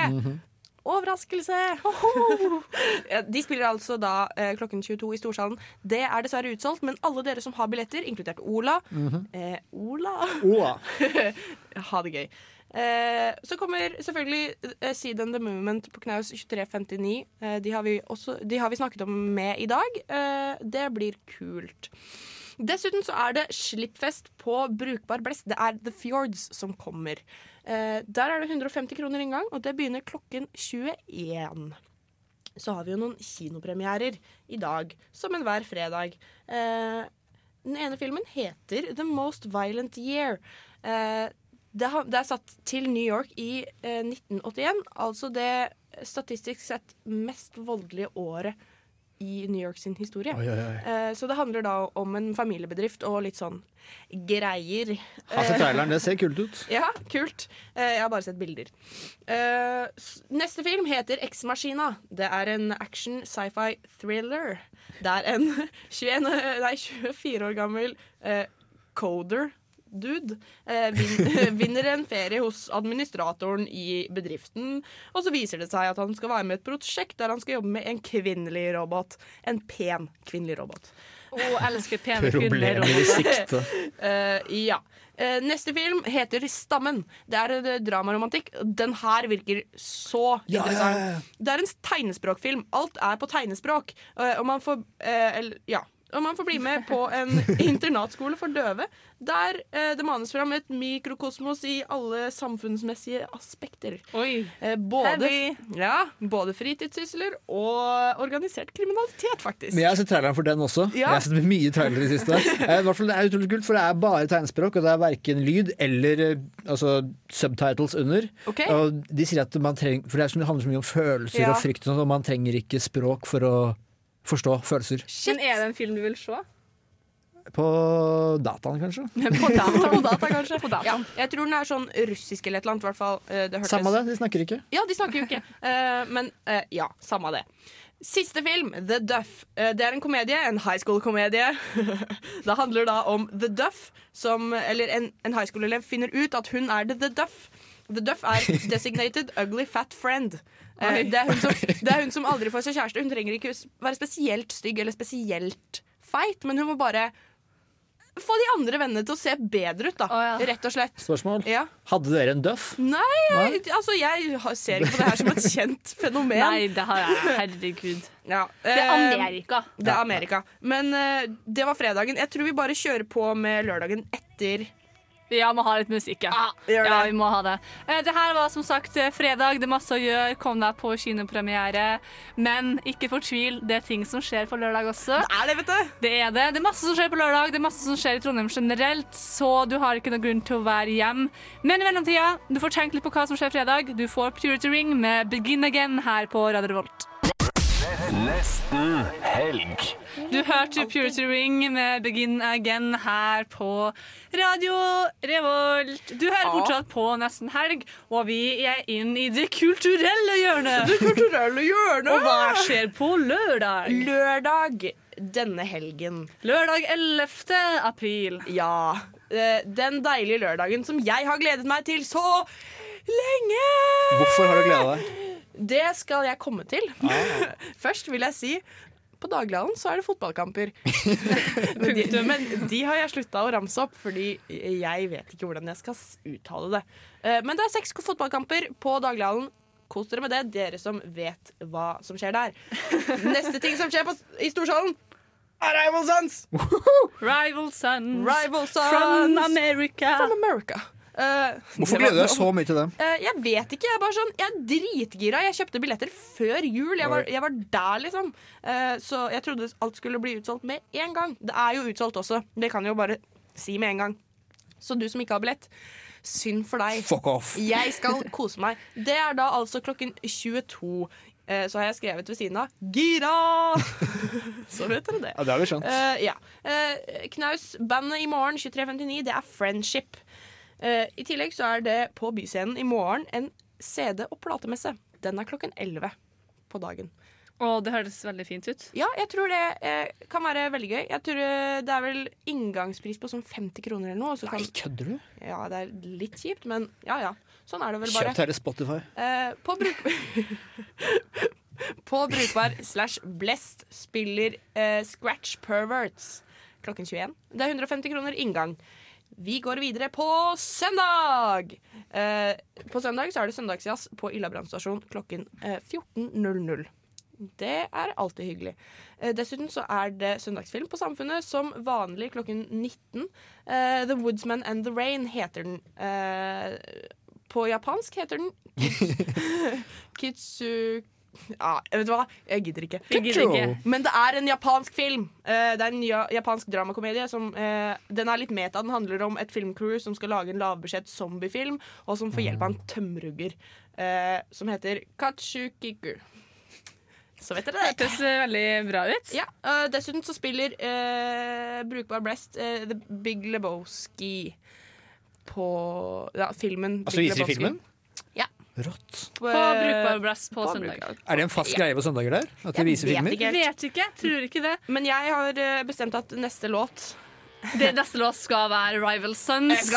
Overraskelse! Ja, De spiller altså da eh, klokken 22 i Storsalen. Det er dessverre utsolgt, men alle dere som har billetter, inkludert Ola Mhm. eh, Ola? Ola. ha det gøy. Eh, så kommer selvfølgelig eh, Seed and the Movement på Knaus 2359. Eh, de, har vi også, de har vi snakket om med i dag. Eh, det blir kult. Dessuten så er det slippfest på Brukbar Blest. Det er The Fjords som kommer. Eh, der er det 150 kroner inngang, og det begynner klokken 21. Så har vi jo noen kinopremierer i dag, som enhver fredag. Eh, den ene filmen heter The Most Violent Year. Eh, det, har, det er satt til New York i eh, 1981, altså det statistisk sett mest voldelige året i New York sin historie. Oi, oi, oi. Eh, så det handler da om en familiebedrift og litt sånn greier. Sett traileren, det ser kult ut. Ja, kult. Eh, jeg har bare sett bilder. Eh, neste film heter X-Maskina. Det er en action sci-fi thriller. Det er en 21, nei, 24 år gammel eh, coder. Dude eh, vinner en ferie hos administratoren i bedriften. Og så viser det seg at han skal være med i et prosjekt der han skal jobbe med en kvinnelig robot. En pen kvinnelig robot. Å, elsker pene kvinner. Problemer i sikte. Eh, ja. Uh, neste film heter Stammen. Det er eh, dramaromantikk. Den her virker så Ja, interessant. ja, ja. Det er en tegnespråkfilm. Alt er på tegnespråk. Og man får eller, ja. Og man får bli med på en internatskole for døve, der eh, det manes fram et mikrokosmos i alle samfunnsmessige aspekter. Oi, Eh, både, ja, både fritidssysler og organisert kriminalitet, faktisk. Men jeg har sett traileren for den også. Ja. Jeg har sett mye trailere i det siste. Eh, i hvert fall Det er utrolig kult, for det er bare tegnspråk, og det er verken lyd eller eh, altså, subtitles under. Ok. Og de sier at man trenger For det, er så, det handler så mye om følelser Ja. og frykt, og sånn, og man trenger ikke språk for å forstå følelser. Men er det en film du vil se? På dataen, kanskje? På data, på data kanskje. Ja, jeg tror den er sånn russisk eller et eller annet. hvert fall. Eh, Det Samme det, de snakker ikke. Ja, de snakker jo ikke. Uh, men uh, ja, samme det. Siste film, The Duff. Det er en komedie, en high school-komedie. det handler da om The Duff, som Eller en, en high school-elev finner ut at hun er The Duff. The Duff er designated ugly fat friend. Eh, det, er hun som, det er hun som aldri får seg kjæreste. Hun trenger ikke være spesielt stygg eller spesielt feit, men hun må bare få de andre vennene til å se bedre ut, da. Rett og slett. Spørsmål? Ja. Hadde dere en Duff? Nei, jeg, altså jeg ser ikke på det her som et kjent fenomen. Nei, det har jeg. Herregud. Ja, Det er eh, Amerika. Det er Amerika. Men uh, det var fredagen. Jeg tror vi bare kjører på med lørdagen etter Vi må ha litt musikk, ja. gjør ja vi må ha det. Eh, Det her var som sagt eh, fredag. Det er masse å gjøre. Kom deg på kinopremiere. Men ikke fortvil, det er ting som skjer på lørdag også. Det er det, vet du. Det er det. Det er masse som skjer på lørdag. Det er masse som skjer i Trondheim generelt, så du har ikke noen grunn til å være hjem. Men i mellomtida, du får tenke litt på hva som skjer fredag. Du får Purity Ring med Begin Again her på Radio Revolt. Nesten helg. Du hørte Purity Ring med Begin Again her på Radio Revolt. Du hører Ja. fortsatt på Nesten helg, og vi er inn i det kulturelle hjørnet. Det kulturelle hjørnet. Og hva skjer på lørdag? Lørdag denne helgen. Lørdag 11. april. Ja. eh, Den deilige lørdagen som jeg har gledet meg til så lenge. Hvorfor har du gleda deg? Det skal jeg komme til. Ah. Først vil jeg si på Dagbladet så er det fotballkamper. men, de, men de har jeg slutta å ramse opp, fordi jeg vet ikke hvordan jeg skal uttale det. Eh, Men det er seks fotballkamper på Dagbladet. Kos dere med det, dere som vet hva som skjer der. Neste ting som skjer på, i Storsalen, Arrival Sons! Rival Sons. Rival Sons. From America. From America. Eh, Hvorfor gleder du deg så mye til dem? Uh, jeg vet ikke. Jeg er bare sånn Jeg er dritgira. Jeg kjøpte billetter før jul. Jeg var, jeg var der, liksom. Uh, så jeg trodde alt skulle bli utsolgt med en gang. Det er jo utsolgt også. Det kan jeg jo bare si med en gang. Så du som ikke har billett, synd for deg. Fuck off. Jeg skal kose meg. Det er da altså klokken 22. Eh, så har jeg skrevet ved siden av 'Gira'! så vet dere det. Ja, det har vi skjønt. Uh, ja. uh, Knaus, bandet i morgen 23.59, det er Friendship. Eh, I tillegg så er det på Byscenen i morgen en CD- og platemesse. Den er klokken 11 på dagen. Og det høres veldig fint ut. Ja, jeg tror det eh, kan være veldig gøy. Jeg tror eh, Det er vel inngangspris på sånn 50 kroner eller noe. så kan- Nei, kødder du? Ja, det er litt kjipt, men ja ja. Sånn er det vel bare. Kjøpt hele Spotify. Eh, på, bruk på Brukbar slash Blest spiller eh, Scratch Perverts klokken 21. Det er 150 kroner inngang. Vi går videre på søndag! Eh, på søndag så er det søndagsjazz på Illa brannstasjon klokken eh, 14.00. Det er alltid hyggelig. Eh, dessuten så er det søndagsfilm på Samfunnet som vanlig klokken 19. Eh, the Woodsman and the Rain heter den. Eh, på japansk heter den Kitsu... Ja, vet du hva? Jeg gidder ikke. Jeg gidder ikke. Men det er en japansk film. Eh, det er en ja japansk dramakomedie. Som, eh, den er litt meta. Den handler om et filmcrew som skal lage en lavbudsjett zombiefilm, og som får hjelp av en tømmerugger eh, som heter Katsukiku. Så vet dere det. Hørtes veldig bra ut. Ja, Dessuten så spiller uh, Brukbar Blest uh, The Big Lebowski på ja, filmen Altså, Big viser de filmen? Rått. På Brukbar Brass på på søndag. Er det en fast greie på søndager der? At de viser vet filmer? ikke. Vet ikke, tror ikke det. Men jeg har eh, bestemt at neste låt Det neste låt skal være Rival Sons.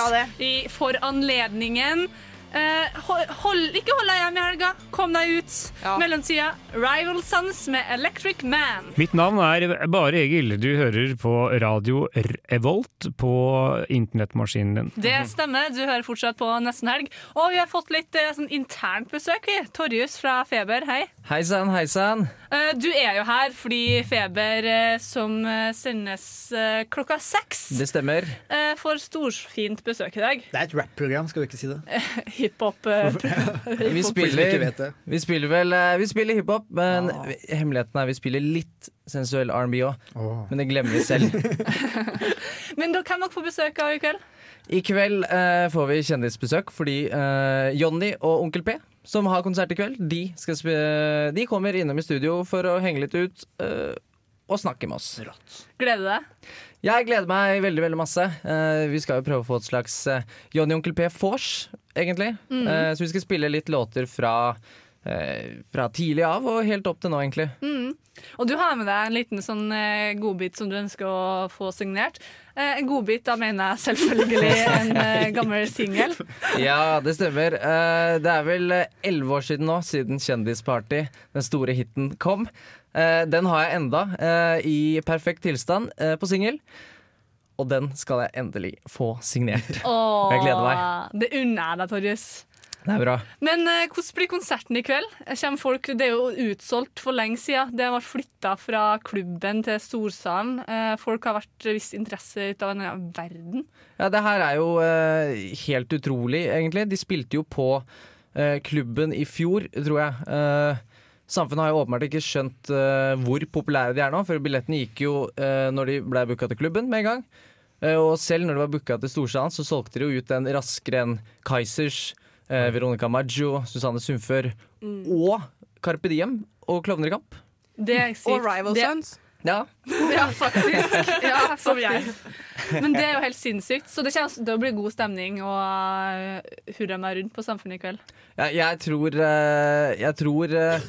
For anledningen. Eh, hold, hold, ikke hold deg hjemme i helga. Kom deg ut. Ja. Mellomtida Rival Sons med Electric Man. Mitt navn er Bare Egil. Du hører på radio Revolt på internettmaskinen din. Det stemmer. Du hører fortsatt på Nesten Helg. Og vi har fått litt eh, sånn internt besøk. vi. Torjus fra Feber, hei. Hei sann, hei sann. Eh, du er jo her fordi Feber, eh, som eh, sendes klokka seks, Det stemmer. eh, får storfint besøk i dag. Det er et rap-program, skal du ikke si det? Hiphop. Hip Vi spiller, vi spiller vel Vi spiller hiphop, men hemmeligheten er vi spiller litt sensuell R&B òg. Oh. Men det glemmer vi selv. Men da kan dere få besøk av i kveld. I kveld eh, får vi kjendisbesøk fordi eh, Jonny og Onkel P, som har konsert i kveld, de, de kommer innom i studio for å henge litt ut eh, og snakke med oss. Gleder du deg? Jeg gleder meg veldig veldig masse. Eh, vi skal jo prøve å få et slags uh, Jonny og Onkel P vors, egentlig. Mm. Eh, så vi skal spille litt låter fra, eh, fra tidlig av og helt opp til nå, egentlig. Mm. Og du har med deg en liten sånn eh, godbit som du ønsker å få signert. Eh, en godbit, da mener jeg selvfølgelig en eh, gammel singel. Ja, det stemmer. Eh, det er vel eh, elleve år siden nå, siden Kjendisparty, den store hiten, kom. Eh, den har jeg enda eh, i perfekt tilstand eh, på singel. Og den skal jeg endelig få signert. Åh, Jeg gleder meg. Det unner jeg deg, Torjus. Det er bra. Men eh, hvordan blir konserten i kveld? Folk, det er jo utsolgt for lenge siden. Det har vært flytta fra klubben til storsalen. Eh, folk har vært viss interesse ut av en annen verden. Ja, det her er jo eh, helt utrolig, egentlig. De spilte jo på eh, klubben i fjor, tror jeg. Eh, samfunnet har jo åpenbart ikke skjønt eh, hvor populære de er nå, for billettene gikk jo når de ble booka til klubben med en gang. Og selv når de var booka til Storsalen, så solgte de jo ut den raskere enn Kaizers, eh, Veronica Maggio, Susanne Sundfør Mm. og Carpe Diem og Klovnekamp. Det er sykt. Og Rival Det- Sons. Ja. Ja, faktisk. Ja, Som jeg. Men det er jo helt sinnssykt. Så det kjennes, det blir god stemning og uh, hurra meg rundt på Samfunnet i kveld. Ja, jeg tror, eh, jeg tror eh,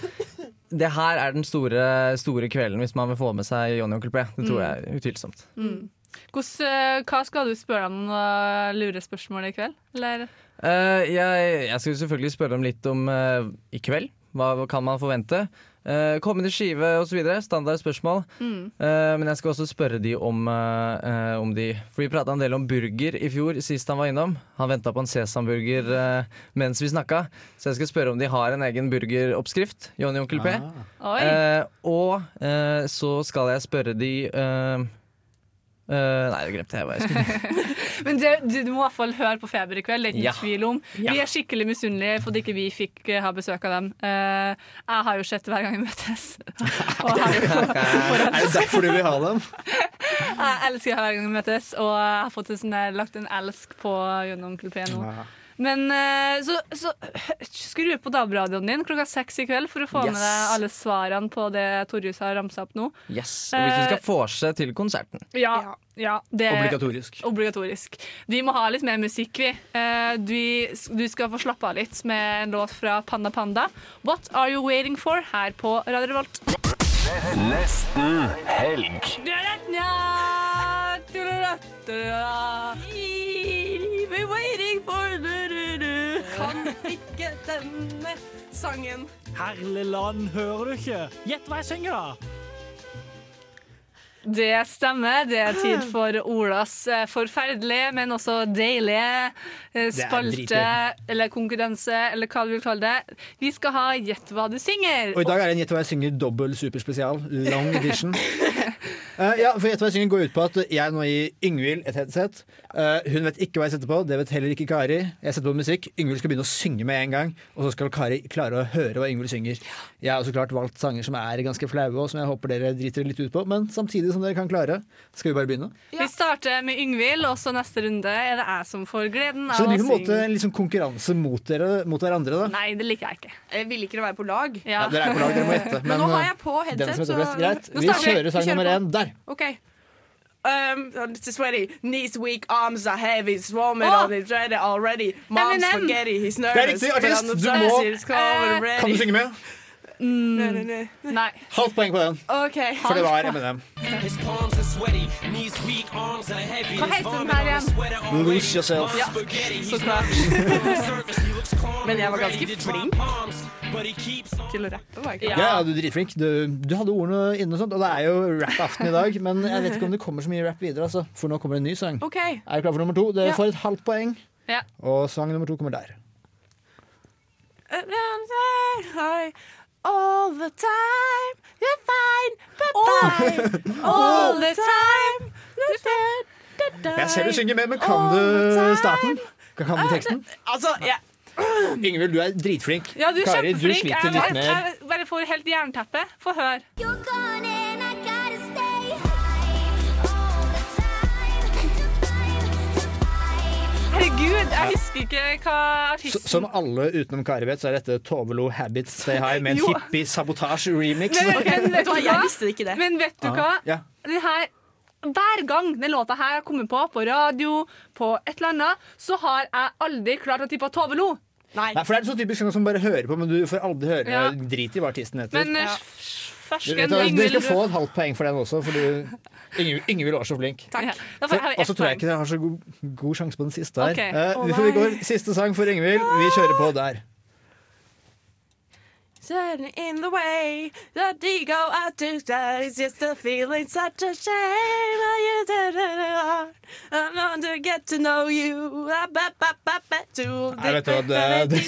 det her er den store, store kvelden hvis man vil få med seg Johnny og Onkel P. Det tror Mm. jeg utvilsomt. Mm. Hvordan, hva skal du spørre om noen lurespørsmål i kveld? Eller? Eh, jeg, jeg skal selvfølgelig spørre dem litt om uh, i kveld. Hva, kan man forvente? Uh, kommende skive osv. Standard spørsmål. Mm. Uh, men jeg skal også spørre de om, eh, eh, om de For vi prata en del om burger i fjor sist han var innom. Han venta på en sesamburger mens vi snakka, så jeg skal spørre om de har en egen burgeroppskrift. Johnny og Onkel P. Ah. Eh, og så skal jeg spørre de eh, eh, Nei, det glemte jeg hva jeg skulle Men det, du, du må i hvert fall høre på Feber i kveld. Det er ikke Ja. tvil om. Vi er skikkelig misunnelige fordi ikke vi fikk uh, ha besøk av dem. Uh, jeg har jo sett hver gang vi møtes. Og har jo Er det derfor du vil ha dem? Jeg elsker hver gang vi møtes, og jeg har fått en sånn lagt en elsk på gjennom P nå. Men eh, så, så skru på DAB-radioen din klokka seks i kveld for å få Yes. med deg alle svarene på det Torjus har ramsa opp nå. Yes. Og hvis du skal vorse til konserten. Ja, ja det er Obligatorisk. obligatorisk. Vi må ha litt mer musikk, vi. Eh, du, du skal få slappe av litt med en låt fra Panda Panda. What Are You Waiting For? her på Radio Revolt. Nesten helg. We're waiting for ikke denne sangen. Herligland, hører du ikke? Gjett hva jeg synger, da! Det stemmer. Det er tid for Olas eh, forferdelige, men også deilige eh, spalte eller konkurranse, eller hva du vil kalle det. Vi skal ha Gjett hva du synger. Og i dag er det en Gjett hva jeg synger dobbel superspesial. Long edition. Uh, ja, for Gjett hva jeg synger går ut på at jeg nå gir Yngvild et headset. Uh, hun vet ikke hva jeg setter på, det vet heller ikke Kari. Jeg setter på musikk. Yngvild skal begynne å synge med en gang, og så skal Kari klare å høre hva Yngvild synger. Jeg har så klart valgt sanger som er ganske flaue, og som jeg håper dere driter litt ut på, men samtidig som dere kan klare. Skal vi bare begynne? Vi starter med Yngvild, og så neste runde er det jeg som får gleden Så av det blir på en måte liksom konkurranse mot, dere, mot hverandre, da. Nei, det liker jeg ikke. Jeg vil ikke være på lag. Ja, dere er på lag, dere må gjette. Men nå har eh, jeg på headset, så best, greit. Vi kjører sang nummer én der. OK. Um, it's sweaty, knees weak, arms are heavy, swarming oh. on it, ready already. Mom's spaghetti, he's nervous. Det er riktig, artist. Du må- ready. Kan du synge med? Nei, nei, nei. Nei. Halvt poeng på den. OK. For det var M&M. Hva heter den her igjen? Lose yourself. Ja, så klart. Men jeg var ganske flink til å rappe, var jeg ikke? Ja, du er dritflink. Du, du hadde ordene inne, og sånt, og det er jo rap-aften i dag. Men jeg vet ikke om det kommer så mye rap videre, altså, for nå kommer det en ny sang. OK. Er du klar for nummer to? Dere Ja. får et halvt poeng, Ja. og sang nummer to kommer der. All the time, you're fine, but bye. All the time. You're fine Jeg ser du synger med, men kan du starten? Kan kan du teksten? Altså, jeg Ingvild, du er dritflink. Ja, du er Kari, du sliter litt jeg, mer. jeg bare får helt jernteppe. Få høre. Herregud, jeg husker ikke hva artisten som alle utenom Kari vet, så er dette Tove Lo Habits Stay High med en hippie-sabotasje-remix. Men, men, vet du hva? Jeg visste ikke det. Men vet du hva? Ja. Den her, hver gang den låta her har kommet på, på radio, på et eller annet, så har jeg aldri klart å tippe Tove Lo. Nei. Nei, for det er så typisk sånn som bare hører på, men du får aldri høre Ja. Drit i hva artisten heter. Men eh, Ja. Fersken vet, du, du skal få et halvt poeng for den også, fordi Ingvild Ingvild var så flink. Og så tror jeg ikke jeg har så god, god sjanse på den siste her. Okay. Uh, Å, vi får vi går Siste sang for Ingvild. Vi kjører på der. In the way, that you go out to that is just a feeling such a shame. I want to get to know you. To Nei, vet du hva, det, det.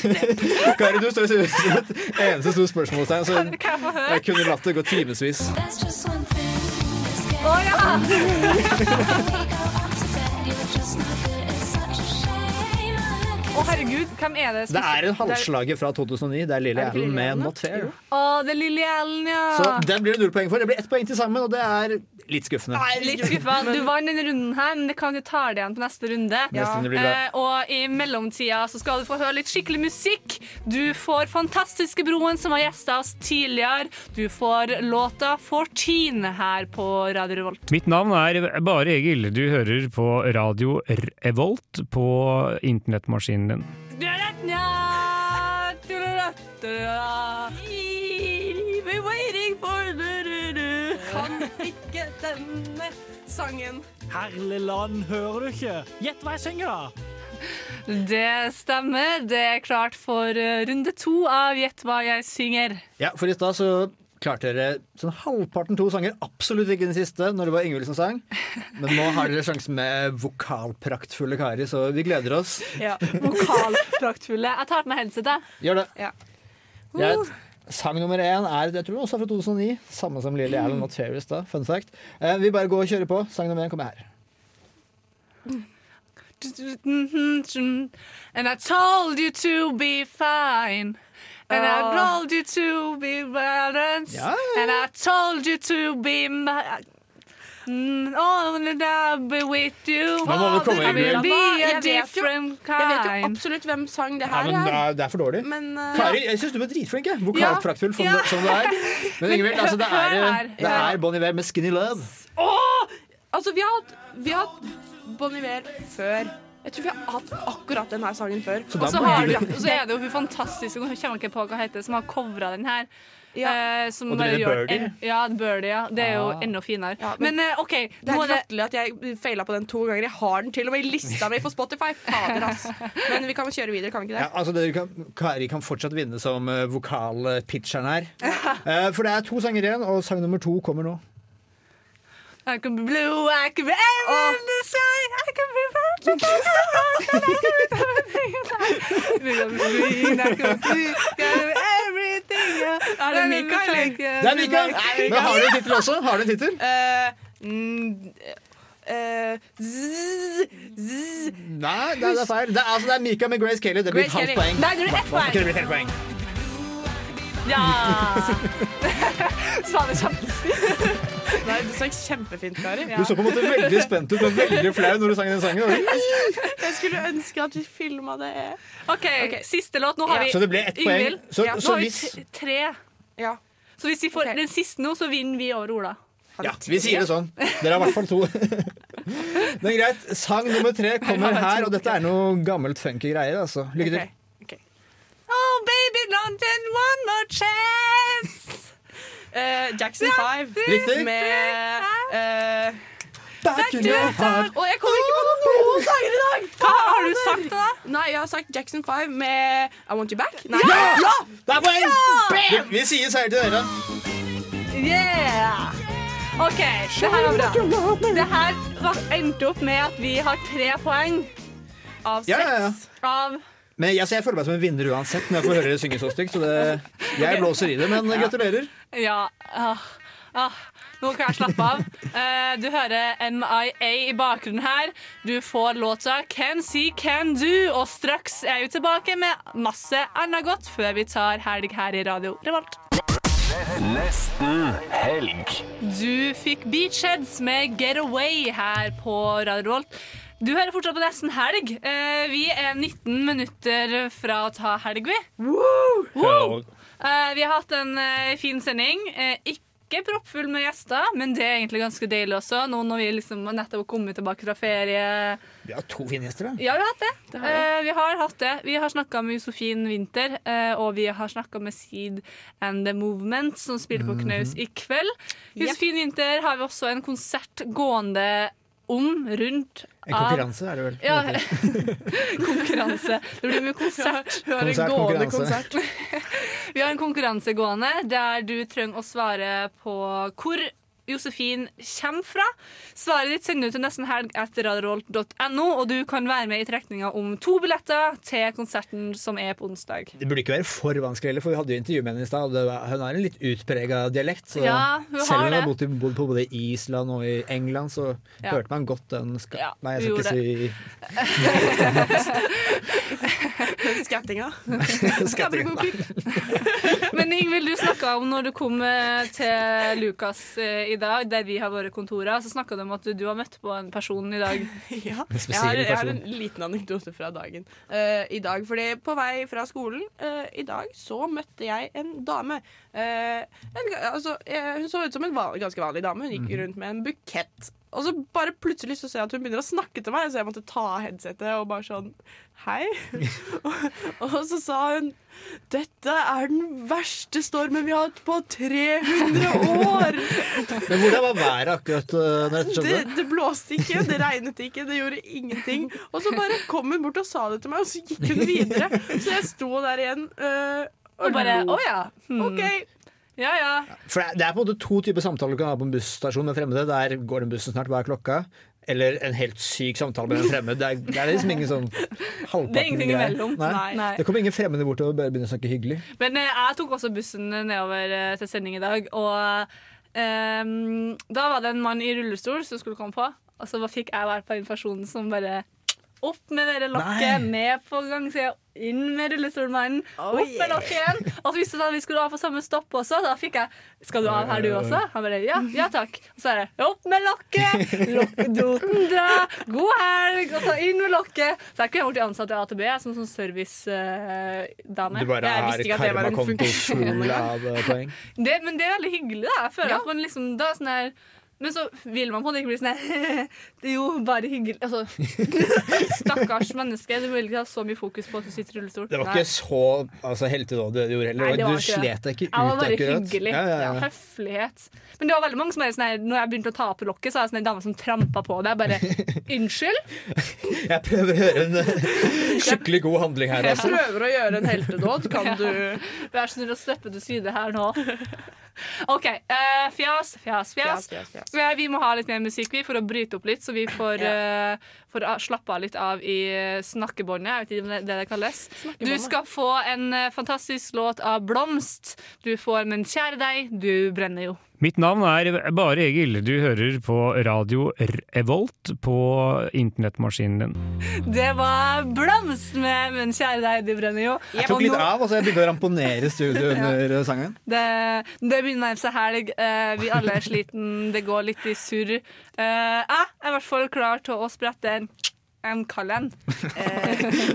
Kari, du står i et eneste stort spørsmålstegn. Så jeg kunne latt det gå timevis. Å ja! Å herregud, hvem er det? Det er en halvslager fra 2009. Det er Lily Er Allen med? 'Not Fair'. Å, det er Lily Allen, ja. Så den blir det null poeng for. Det blir ett poeng til sammen, og det er litt skuffende. Litt skuffende. Du vant denne runden her, men det kan du ta det igjen på neste runde. Bra. Eh, og i mellomtida så skal du få høre litt skikkelig musikk. Du får Fantastiske Broen, som har gjesta oss tidligere. Du får låta 'Fortine' her på Radio Revolt. Mitt navn er Bare Egil. Du hører på radio Revolt på internettmaskinen din. We're waiting for du-du-du. Kan ikke denne sangen. Herlig land, hører du ikke? Gjett hva jeg synger, da! Det stemmer. Det er klart for eh, runde to av Gjett hva jeg synger. Ja, for i stad så klarte dere sånn halvparten to sanger. Absolutt ikke den siste, når det var Ingvild som sang. Men nå har dere sjansen med vokalpraktfulle Kari, så vi gleder oss. Ja. Vokalpraktfulle. Jeg tar på meg headsetet. Gjør det. Ja. Greit. Sang nummer én er jeg tror også fra 2009. Samme som Lily Allen og Therese da. Fun fact. Eh, vi bare går og kjører på. Sang nummer én kommer her. And I told you to be fine. And I told you to be balanced. Ja, ja, And I told you to be my Mm, only I'll be with you. Nå må du komme, inn igjen. Jeg vet jo- absolutt hvem sang det Ja, her men det er. er, det er for dårlig. Men, uh, Kari, jeg syns du var dritflink. Vokalfraktfull ja. som, Ja. som du er. Men Ingevild, altså, det er, det er Bon Iver med 'Skinny Love'. Åh! Altså, vi har hatt, vi har hatt Bon Iver før. Jeg tror vi har hatt akkurat denne sangen før. Og så har du- du- er det jo hun fantastiske Nå kommer ikke på hva heter som har covra den her. Eh, som Og du er Birdie? Ja, Birdie, ja. Det er jo Ah. enda finere. men- men eh, OK. Det er er latterlig at jeg feila på den to ganger. Jeg har den til og med i lista mi på Spotify. Fader, ass. Men vi kan kjøre videre, kan vi ikke det? Ja, altså dere kan, Kari kan fortsatt vinne som uh, vokalpitcheren her. uh, for det er to sanger igjen, og sang nummer to kommer nå. I can be blue, I can be every Er det Mika, eller? Det er Mika! Men har du en tittel også? Har du en tittel? Eh, mm, eh. Nei, det er, er feil. Det er, altså, det er Mika med Grace Kelly. Det blir et halvt poeng. Nei, det blir ett poeng. Ja! Sa det kjempefint. Nei, du sang kjempefint, Kari. Du så på en måte veldig spent ut, og veldig flau når du sang den sangen. Jeg skulle ønske at vi filma det. OK, siste låt. Nå har Ja. vi Så det ble ett poeng. Yngvild. Så- nå så hvis- tre. Ja. Så hvis vi får den siste nå, så vinner vi over Ola. Ja, vi sier det sånn. Dere har i hvert fall to. Men greit. Sang nummer tre kommer her, og dette er noe gammelt funky greier. Altså. Lykke til. Oh, baby, London, one more chance. Uh, Jackson 5 Riktig. med uh, Back in your heart. Og jeg kommer ikke på noen sanger i dag! Hva har du sagt da? Nei, jeg har sagt Jackson 5 med I Want You Back. Nei. Ja! Det er poeng! Ja! Vi, vi sier seier til dere. Yeah! OK, det her var bra. Det her endte opp med at vi har tre poeng av seks. Ja, ja, ja. Av Men jeg, jeg føler meg som en vinner uansett når jeg får høre dere synge så stygt. Så det, jeg blåser i det, men gratulerer. Ja. Ah, ah. Nå kan jeg slappe av. Uh, du hører MIA i bakgrunnen her. Du får låta Can See Can Do. Og straks er jeg tilbake med masse annet godt før vi tar helg her i Radio Revolt. Nesten helg. Du fikk Beachheads med Get Away her på Radio Revolt. Du hører fortsatt på Nesten helg. Eh, vi er 19 minutter fra å ta helg, vi. Woo! Eh, vi har hatt en eh, fin sending. Eh, ikke proppfull med gjester, men det er egentlig ganske deilig også. Nå når vi liksom nettopp har kommet tilbake fra ferie. Vi har to fine gjester, da. Ja, vi har hatt det. Det har vi. Eh, vi har hatt det. Vi har snakka med Josefin Winther, eh, og vi har snakka med Seed and The Movement, som spiller på Knaus i kveld. Josefin Winther har vi også en konsert gående om, rundt En konkurranse er det vel? Ja, konkurranse. Det blir mye konsert. Vi har en gående konsert. Vi har en konkurranse gående der du trenger å svare på hvor Josefin kommer fra. Svaret ditt sender du til nesten helg etter radiorolt.no, og du kan være med i trekninga om to billetter til konserten som er på onsdag. Det burde ikke være for vanskelig, heller, for vi hadde jo intervju med henne i stad. og det var- Hun har en litt utprega dialekt. Så Ja, hun selv om hun har bodd, i- bodd på både Island og i England, så Ja. hørte man godt den ska Ja, Nei, jeg skal ikke si Skattinga. Skattinga. Men Ingvild, du snakka om når du kom eh, til Lukas eh, i dag, der vi har våre kontorer, så snakka du om at du, du har møtt på en person i dag. Ja, jeg har, jeg har en liten anekdote fra dagen uh, i dag. Fordi på vei fra skolen uh, i dag så møtte jeg en dame. Uh, en, altså, hun så ut som en van, ganske vanlig dame. Hun gikk rundt med en bukett. Og så bare plutselig så ser jeg at hun begynner å snakke til meg, så jeg måtte ta av headsetet og bare sånn Hei. og, og så sa hun dette er den verste stormen vi har hatt på 300 år. Men hvordan var været akkurat uh, når dette Det, skjedde? det blåste ikke, det regnet ikke, det gjorde ingenting. Og så bare kom hun bort og sa det til meg, og så gikk hun videre. Så jeg sto der igjen øh, og Og bare. Å ja. Hmm. OK. Ja ja. For det det er på en måte to typer samtaler du kan ha på en busstasjon med fremmede. Der går den bussen snart, hva er klokka? Eller en helt syk samtale med en fremmed. Det er, det er liksom ingen sånn halvparten Det er ingenting imellom. Nei. Nei. Det kommer ingen fremmede bort og bare begynner å snakke hyggelig. Men eh, jeg tok også bussen nedover eh, til sending i dag, og um, da var det en mann i rullestol som skulle komme på, og så fikk jeg være på den personen som bare opp med det lokket, ned på gangsida, inn med rullestolmannen, Oh, opp med lokket igjen. Og så visste han at vi skulle av på samme stopp også. Da fikk jeg Skal du av her, du også? Han bare ja, ja takk. Og så er det opp med lokket, lokkedoten dra, god helg, og så inn med lokket. Så jeg kunne blitt ansatt i AtB som sånn servicedame. Du bare Jeg en karmakonto full av uh, poeng. Det, men det er veldig hyggelig, da. Jeg føler Ja. at man liksom da er sånn her men så vil man på en måte ikke bli sånn Det er jo bare hyggelig Altså, stakkars menneske. Du vil ikke ha så mye fokus på at du sitter i rullestol. Det var ikke så altså, heltedåd du gjorde heller. Nei, du slet deg ikke ut Jeg var bare akkurat. hyggelig. Ja, ja, Ja, ja. høflighet. Men det var veldig mange som er sånn her Når jeg begynte å ta på lokket, så er det sånn en dame som trampa på det. Jeg bare Unnskyld? Jeg prøver å gjøre en uh, skikkelig god handling her. Jeg Altså. prøver å gjøre en heltedåd. Kan du Vær så snill å slippe til side her nå. OK. Uh, fjas, fjas, fjas. Fjas. Vi må ha litt mer musikk vi, for å bryte opp litt, så vi får, eh, får slappe av litt av i eh, snakkebåndet. Jeg vet ikke om det det det kalles. Du skal få en eh, fantastisk låt av Blomst. Du får Men kjære deg, du brenner jo. Mitt navn er Bare Egil. Du hører på radio Revolt på internettmaskinen din. Det var Blomst med min kjære deg, du brenner jo. Jeg tok Og litt av, altså jeg begynte å ramponere studioet under ja. sangen. Det, det begynner å nærme seg helg. Eh, vi alle er sliten. Det går litt i surr. Eh, jeg er i hvert fall klar til å sprette en, en kald en.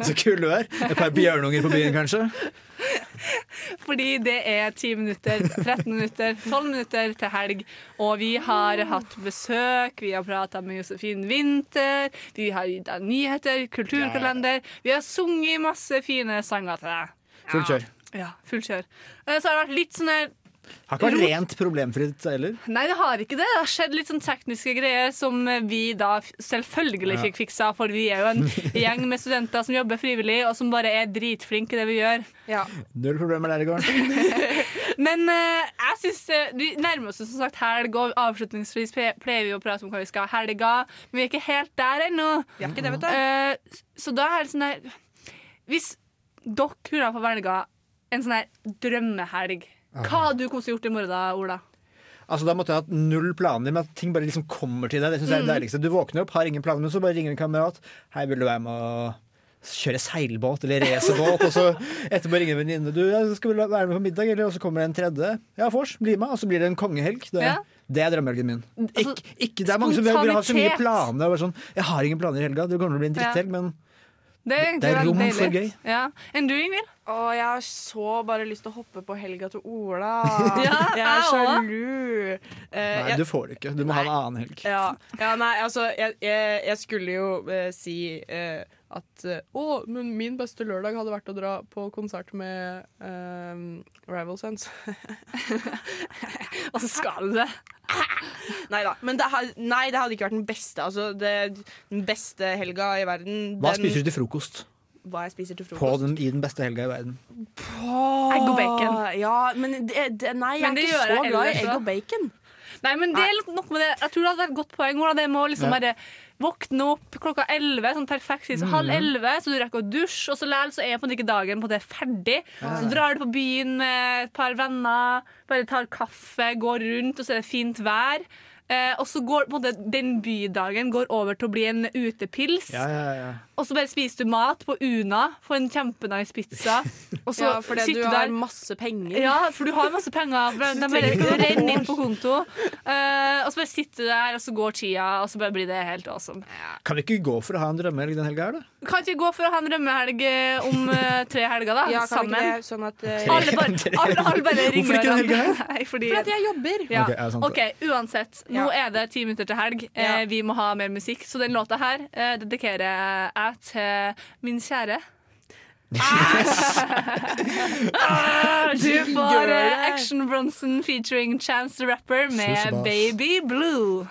Så kul du er. Et par bjørnunger på byen, kanskje. Fordi det er 10 minutter, 13 minutter, 12 minutter til helg. Og vi har hatt besøk, vi har prata med Josefin Winther, vi har gitt deg nyheter, kulturkalender. Vi har sunget masse fine sanger til deg. Full kjør. Ja, full kjør. Eh, Så har det vært litt sånn her Har ikke vært rent problemfritt heller. Nei, det har ikke det. Det har skjedd litt sånn tekniske greier som vi da selvfølgelig Ja. fikk fiksa, for vi er jo en gjeng med studenter som jobber frivillig, og som bare er dritflinke i det vi gjør. Null problemer der i går. Men uh, jeg syns uh, Vi nærmer oss som sagt helg, og avslutningsvis pleier vi å prate om hva vi skal ha helga, men vi er ikke helt der ennå. Vi er ikke det, vet du. Uh, så da er det sånn der Hvis dere kunne få velge en sånn her drømmehelg, hva hadde du kost gjort i morgen, da, Ola? Altså Da måtte jeg hatt null planer, men at ting bare liksom kommer til deg. Det synes jeg er det Mm. deiligste. Du våkner opp, har ingen planer, men så bare ringer en kamerat. Hei, vil du være med å kjøre seilbåt eller racerbåt? og så etterpå ringer en venninne. Du, jeg skal vel være med på middag? Eller og så kommer det en tredje. Ja, vors, bli med. Og så blir det en kongehelg. Det, Ja. det er drømmehelgen min. Altså, Ikke, ikke, det er mange som vil vil ha så mye planer. og Sånn, jeg har ingen planer i helga. Det kommer til å bli en dritthelg, men Det er, Det er rom for gøy. Ja. Enn du, Ingvild? Å, jeg har så bare lyst til å hoppe på helga til Ola. Ja, jeg er sjalu. Uh, Nei, jeg- du får det ikke. Du må ha en annen helg. Ja, ja nei, altså Jeg, jeg, jeg skulle jo uh, si uh, at eh, Å, men min beste lørdag hadde vært å dra på konsert med eh, Rival Sons. Og så skal du det. nei da. Men det, har- nei, det hadde ikke vært den beste. Altså, det, den beste helga i verden. Hva den, spiser du til frokost? Hva jeg spiser til På frokost? den, I den beste helga i verden. Egg og bacon. Ja, men det, det, nei, jeg Men det er ikke så glad i egg og bacon. Nei, men det er nok med det. Jeg tror det hadde vært et godt poeng. Ola. Det må liksom Ja. bare våkne opp klokka 11, sånn perfekt tid, så Mhm. halv 11, så du rekker å dusje, og så likevel så er på ikke dagen på det ferdig. Ja. Så drar du på byen med et par venner, bare tar kaffe, går rundt, og så er det fint vær. Eh, og så går på en måte, den bydagen går over til å bli en utepils. Ja, ja, ja. Og så bare spiser du mat på Una, får en kjempenice pizza. Og så Ja, fordi sitter du der har masse penger. Ja, for du har masse penger. De bare renner inn på konto. Uh, og så bare sitter du der, og så går tida, og så bare blir det helt awesome. Kan vi ikke gå for å ha en drømmehelg den helga her, da? Kan ikke vi gå for å ha en drømmehelg eh, om uh, tre helger, da? Ja, sammen. ikke det, sånn at uh, Alle bare, alle, alle bare ringer Hvorfor ikke en helg her? Nei, fordi, Fordi at jeg jobber. ja. Ok, ja, sant. OK, uansett. Nå er det ti minutter til helg. Eh, vi må ha mer musikk. Så den låta her dedikerer jeg til min kjære. Ah, du får eh. Action Bronson featuring Chance the Rapper med Baby Blue.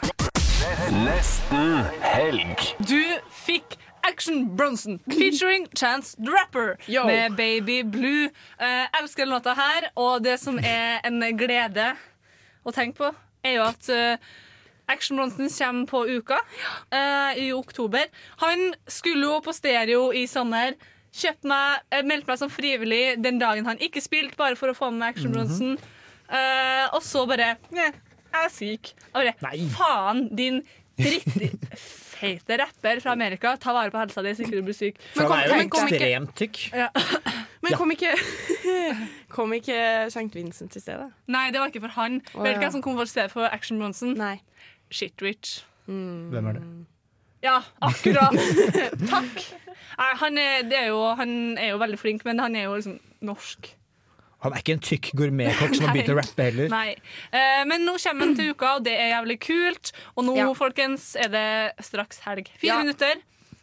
Nesten helg. Du fikk Action Bronson featuring Chance the Rapper Yo. med Baby Blue. Eh, Jeg elsker den låta her, og det som er en glede å tenke på, er jo at eh, Action Bronson kommer på uka uh, i oktober. Han skulle jo på stereo i sommer. Kjøpt meg, eh, Meldte meg som frivillig den dagen han ikke spilte, bare for å få med Action -hmm. uh, og så bare Jeg er syk. Og bare, Faen, din drittfeite rapper fra Amerika. Ta vare på helsa di så ikke du blir syk. For han er jo men kom ikke- ekstremt tykk. Ja. Men kom ikke Kom ikke St. Vincent til stedet? Nei, det var ikke for han. Vet du hvem som kom for stedet for Action Bronson? Nei. Shitrich. Hvem er det? Ja, akkurat. Takk. Nei, han, er, det er jo, han er jo veldig flink, men han er jo liksom norsk. Han er ikke en tykk gourmetkokk som har begynt å rappe heller. Nei. Eh, men nå kommer han til uka, og det er jævlig kult. Og nå, Ja. folkens, er det straks helg. Fire Ja. minutter.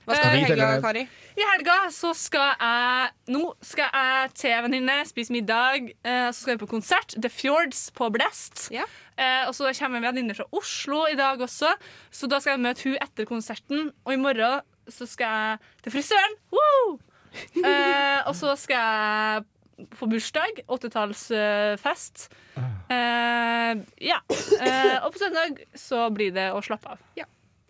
Hva skal du Eh, i helga, Kari? I helga så skal jeg Nå skal jeg til en venninne, spise middag. Eh, så skal vi på konsert. The Fjords på Blest. Eh, og så kommer en venninne fra Oslo i dag også, så da skal jeg møte hun etter konserten. Og i morgen så skal jeg til frisøren. Woo! Eh, og så skal jeg på bursdag. 80-tallsfest. Eh, ja. Eh, og på søndag så blir det å slappe av.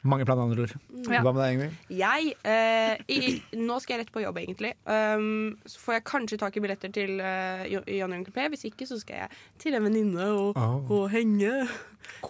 Mange ord. Ja. Hva med deg, Ingvild? Jeg eh, i, Nå skal jeg rett på jobb, egentlig. Um, så får jeg kanskje tak i billetter til uh, og Onkel P. Hvis ikke så skal jeg til en venninne og, Oh. og henge.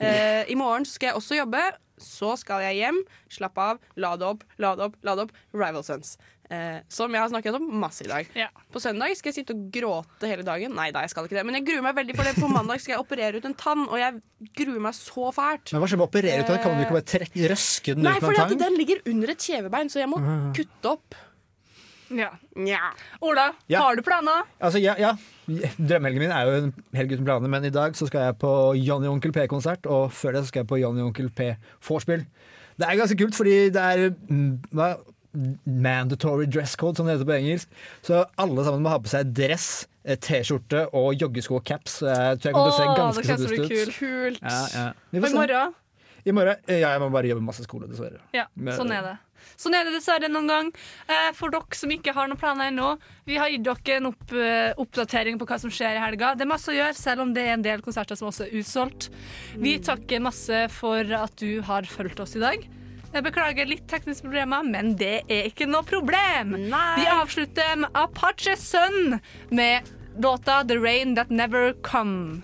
Eh, I morgen skal jeg også jobbe. Så skal jeg hjem, slappe av, lade opp, lade opp, lade opp. Rival Sons. Eh, som jeg har snakket om masse i dag. På søndag skal jeg sitte og gråte hele dagen. Nei da, jeg skal ikke det. Men jeg gruer meg veldig for det. På mandag skal jeg operere ut en tann, og jeg gruer meg så fælt. Men Hva skjer med å operere ut den? Kan du ikke bare trekke, røske den Nei, ut med en tang? Nei, for den ligger under et kjevebein, så jeg må Ah. kutte opp. Ja. ja. Ola, Ja. har du planer? Altså, ja, ja. Drømmehelgen min er jo en helg uten planer, men i dag så skal jeg på Johnny Onkel P-konsert, og før det så skal jeg på Johnny Onkel P-vorspiel. Det er ganske kult, fordi det er mm, hva? Mandatory dress code, som det heter på engelsk. Så alle sammen må ha på seg dress, eh, T-skjorte og joggesko og caps. Jeg tror jeg kommer til å se ganske så dust ut. kult. Ja, ja. Og i morgen? I morgen? eh, Ja, jeg må bare jobbe masse skole, dessverre. Ja, sånn er det. Sånn er det dessverre noen gang. Eh, for dere som ikke har noen planer ennå, vi har gitt dere en opp, eh, oppdatering på hva som skjer i helga. Det er masse å gjøre, selv om det er en del konserter som også er utsolgt. Vi takker masse for at du har fulgt oss i dag. Jeg beklager litt tekniske problemer, men det er ikke noe problem. Vi avslutter med Apache Sun med låta 'The Rain That Never Come'.